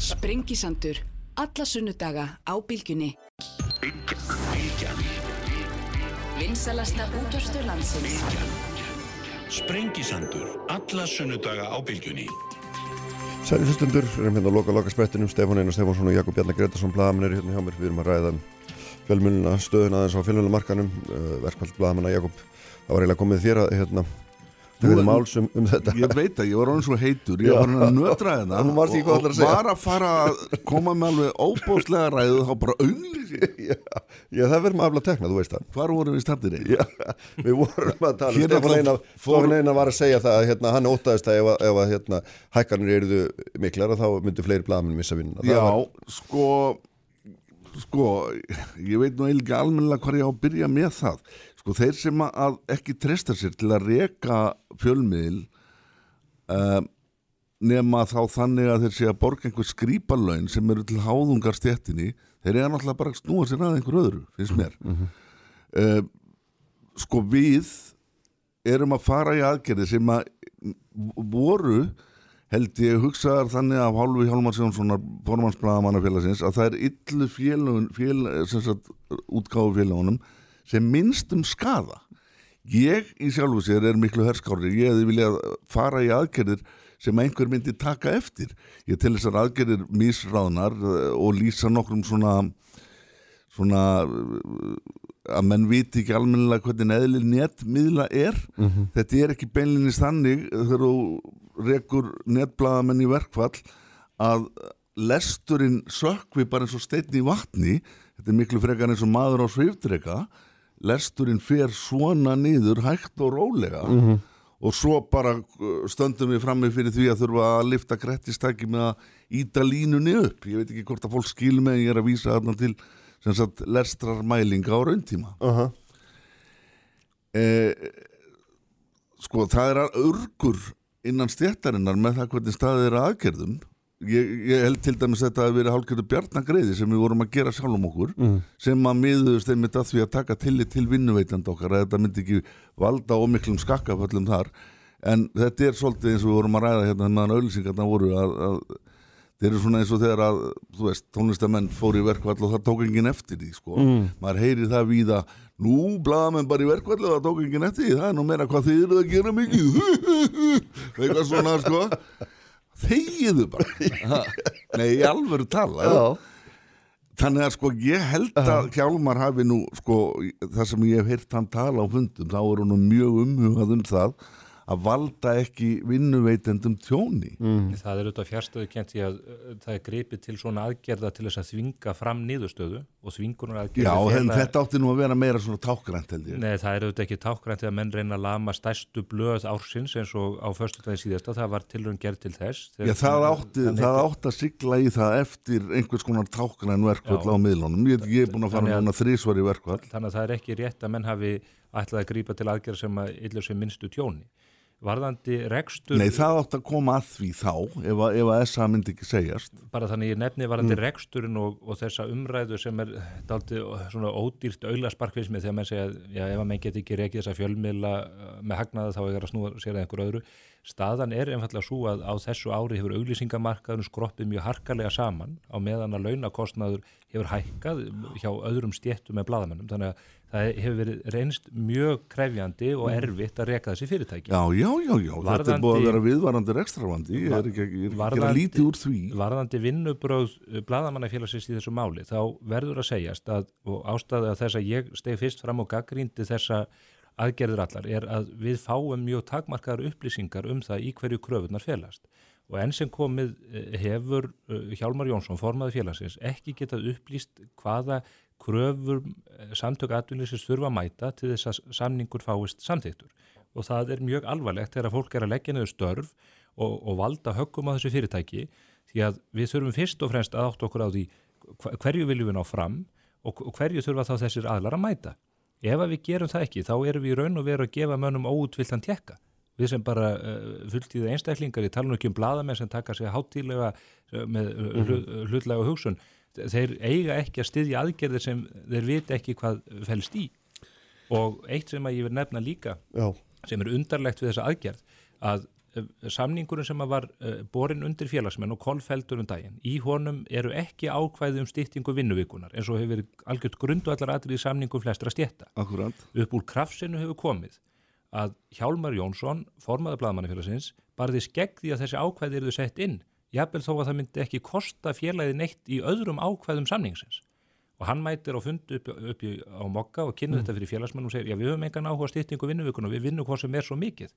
Sprengisandur. Alla sunnudaga á bylgjunni. Vinsalasta útvarstur landsins. Sprengisandur. Alla sunnudaga á bylgjunni. Særi hlustundur, við erum hérna að loka loka sprettinum, Stefán Einar Stefánsson og Jakob Bjarnar Gretarsson blaðamenn eru hérna hjá mér, við erum að ræða fjölmjöluna, stöðuna aðeins á fjölmjölumarkanum, uh, verkvall blaðamenn Jakob, það var eiginlega komið þér að hérna, máls um, um þetta. Ég veit að ég var orðin svo heitur, ég var orðin að nötra þetta Þú hvað og, og segja. var að fara að koma með alveg óbóðslega ræðu þá bara auglýsi. já, já, það verður maður afla að tekna, þú veist það. Hvar vorum við standir í? Við vorum að tala, Hér Stefán náttúrulega Einar, fór- Stefán var að segja það að hérna, hann ótaðist að ef, ef að hérna, hækkanir eruðu miklar þá myndu fleiri blaðamenn missa vinnuna. Það Já, var- sko, sko, ég veit nú eiginlega almennilega hvað ég á að byrja með það. Sko, þeir sem að ekki treysta sér til að reka fjölmiðil uh, nema þá þannig að þeir sé að borga einhver skrýpalaun sem eru til háðungar stjettinni, þeir eru náttúrulega bara að snúa sér að einhver öðru, finnst mér. uh, sko, við erum að fara í aðgerði sem að voru held ég hugsaðar þannig af Hálfi Hjálmar Sjónssonar formansbladamannafélagsins að það er illu félagun fél, sem sagt, útgáfu félagunum sem minnst um skada ég í sjálfu sér er miklu herskári ég hefði viljað fara í aðgerðir sem einhver myndi taka eftir. Ég til þessar aðgerðir mísráðnar eh, og lýsa nokkrum svona svona eh, að menn viti ekki almennilega hvernig eðli netmiðla er. Mhm. þetta er ekki beinlinni þannig þegar þú rekur netbladamenn í verkfall að lesturinn sökvi bara eins og steinn í vatni. Þetta er miklu frekar eins og maður á sviftreka lesturinn fer svona niður hægt og rólega Mhm. og svo bara uh, stöndum við frammi fyrir því að þurfa að lifta grettistæki með að íta línunni upp ég veit ekki hvort að fólk skil með en ég er að vísa þarna til sem sagt lestrar mælinga á rauntíma uh -huh. eh, sko það er að örgur innan stjættarinnar með það hvernig staðið er að aðgerðum ég, ég held til dæmis þetta að vera hálfgerðu bjarnagreiði sem við vorum að gera sjálfum okkur Mm. sem að miðuðust einmitt að því að taka tillit til vinnuveitandi okkar að þetta myndi ekki valda ómiklum skakkaföllum þar en þetta er svolítið eins og við vorum að ræða hérna meðan auðlýsingarna voru að, að þeir eru svona eins og þegar að þú veist, tónlistamenn fóru í verkvall og það tók enginn eftir því sko Mm. maður heyri það víða nú blaðamenn bara í verkvall og það tók enginn eftir því það er nú meira hvað þið eru að gera mikið eitthvað svona sko þegiðu bara. Nei, í alvöru tala Já. Þannig að sko ég held að Hjálmar hafi nú sko það sem ég hef heyrt hann tala á fundum þá er hún mjög umhugað um það að valda ekki vinnuveitendum tjóni. Mm. Það er auðvitað fjarstöðu kent í að uh, það er gripið til svona aðgerða til þess að þvinga fram niðurstöðu og þvingunar Já, aðgerða en þetta átti nú að vera meira svona tákgrænt held ég. Nei, það er auðvitað ekki tákgrænt þegar menn reyna að lama stærstu blöð ársins eins og á föstudagin síðasta, það var tilrönd gerð til þess. Já, það átti, það átti að sigla í það eftir einhvers konar tákgræn verkvall Já. á miðlunum. Ég, ég er búin að fara Þannig að- núna þrísvar í verkvall. Þannig að það er ekki rétt að menn hafi ætlað að grípa til aðgerð sem að yllu sem minnstu tjóni. Varðandi rekstur... Nei, það átti að koma að því þá ef að, ef að SA myndi ekki segjast. bara þannig ég nefni varandi Mm. reksturinn og, og þessa umræðu sem er daldi svona ódýrt auðlasparkvismi þegar menn segja já, ef að menn get ekki rekið þessa fjölmiðla uh, með hagnaða þá er að snúa sér að einhver öðru staðan er einfallega svo að á þessu ári hefur auglýsingamarkaðun skroppið mjög harkalega saman á meðan að launakostnaður hefur hækkað hjá öðrum stjettum með bladamennum þannig að það hefur verið reynst mjög krefjandi og erfitt að reka þessi fyrirtæki. Já, já, já, já, þetta er búið að vera viðvarandi rekstravandi, ég er ekki, ég er ekki að gera lítið úr því. Varðandi vinnubröð bladamannafélagsins í þessu máli, þá verður að segjast að, og ástæða þess að ég steg fyrst fram og gaggrindi þessa aðgerður allar, er að við fáum mjög takmarkaðar upplýsingar um það í hverju kröfunar félast. Og enn sem komið eh, hefur eh, Hjálmar Jónsson, formaði félagsins, ekki getað upplýst hvaða kröfur eh, samtök atvinnlýsins þurfa að mæta til þess að samningur fáist samþyktur. Og það er mjög alvarlegt þegar fólk er að leggja niður störf og, og valda höggum á þessu fyrirtæki því að við þurfum fyrst og fremst að átt okkur á því hverju viljum við ná fram og hverju þurfa þá þessir aðlar að mæta. Ef við gerum það ekki þá erum við í raun og veru að gefa mönnum óutviltan tekka. Við sem bara uh, fulltíða einstaklingar, ég tala nú ekki um bladamenn sem taka sig hátílega uh, með uh, hlu, hlutlega hugsun, þeir eiga ekki að styðja aðgerðir sem þeir vita ekki hvað fælst í. Og eitt sem að ég vil nefna líka Já. sem er undarlegt við þessa aðgerð að eh, samningurinn sem var uh, borin undir félagsmenn og kolfeldur um daginn. Í honum eru ekki ákvæði um stýttingu vinnuvíkunar eins og hefur verið algjört grundu allar atrið í samningum flestra stjætta Akkurat. upp úr krafsinu hefur komið að Hjálmar Jónsson formaður blaðmannafélagsins barðist gegn því að þessi ákvæði eru sett inn jafnvel þó að það myndi ekki kosta félagið neitt í öðrum ákvæðum samningsins. Og hann mætir á fund upp, upp á mokka og kynna þetta fyrir félagsmenn og segir já við höfum engan áhuga stýttingu vinnuvíkunar, við vinnum hvað sem er svo mikið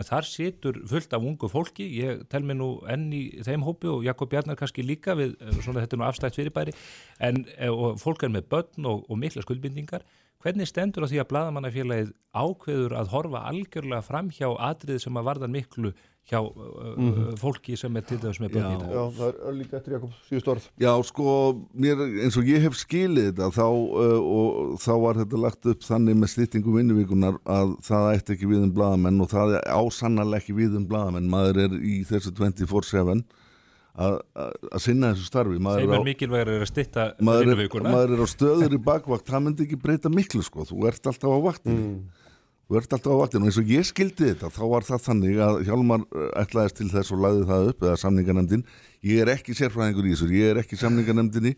þar situr fullt af ungu fólki. Ég tel mig nú enn í þeim hópi og Jakob Bjarnar kannski líka við, eh, svona þetta er nú afstætt fyrirbæri. En eh, fólk er með börn og, og mikla skuldbindingar. Hvernig stendur á því að bladamannafélagið ákveður að horfa algjörlega fram hjá atrið sem að varðan miklu hjá uh, Mhm. fólki sem er til dæmis með börn í dag. Já, það er líka eftir Jakob síðust orð. Já, sko, mér, eins og ég hef skilið þetta þá, uh, og þá var þetta lagt upp þannig með stýttingu vinnuvíkunar að það ætti ekki við um bladamenn og það er ásannarlega ekki við um bladamenn maður er í þessu 24-7 að sinna þessu starfi. Maður þeim á- er mikilvægur er að stytta maður er, vinnuvíkuna maður er á stöður í bakvakt. Það myndi ekki breyta miklu sko. Þú ert alltaf á vaktinu þú ert alltaf á vaktinu og eins og ég skildi þetta þá var það þannig að Hjálmar uh, ætlaðist til þess og lagði það upp eða samninganemdin ég er ekki sérfræðingur í þessu ég er ekki í samninganemdinni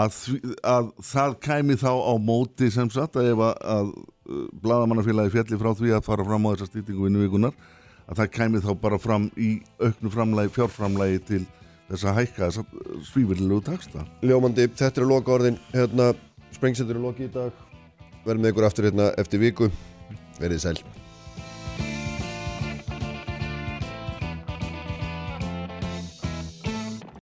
að, að það kæmi þá á móti sem sagt að ef að, að uh, bladamannafélagi fjalli frá því að fara fram á þessa stýtingu vinnuvíkunar að það kæmi þá bara fram í auknu framlagi, fjárframlagi til þess að hækka þess að svífurlegu taksta Ljómandi, þetta eru loka orðin hérna, Sprengsendur er loki í dag. Verðum með ykkur aftur hérna eftir viku verið sæl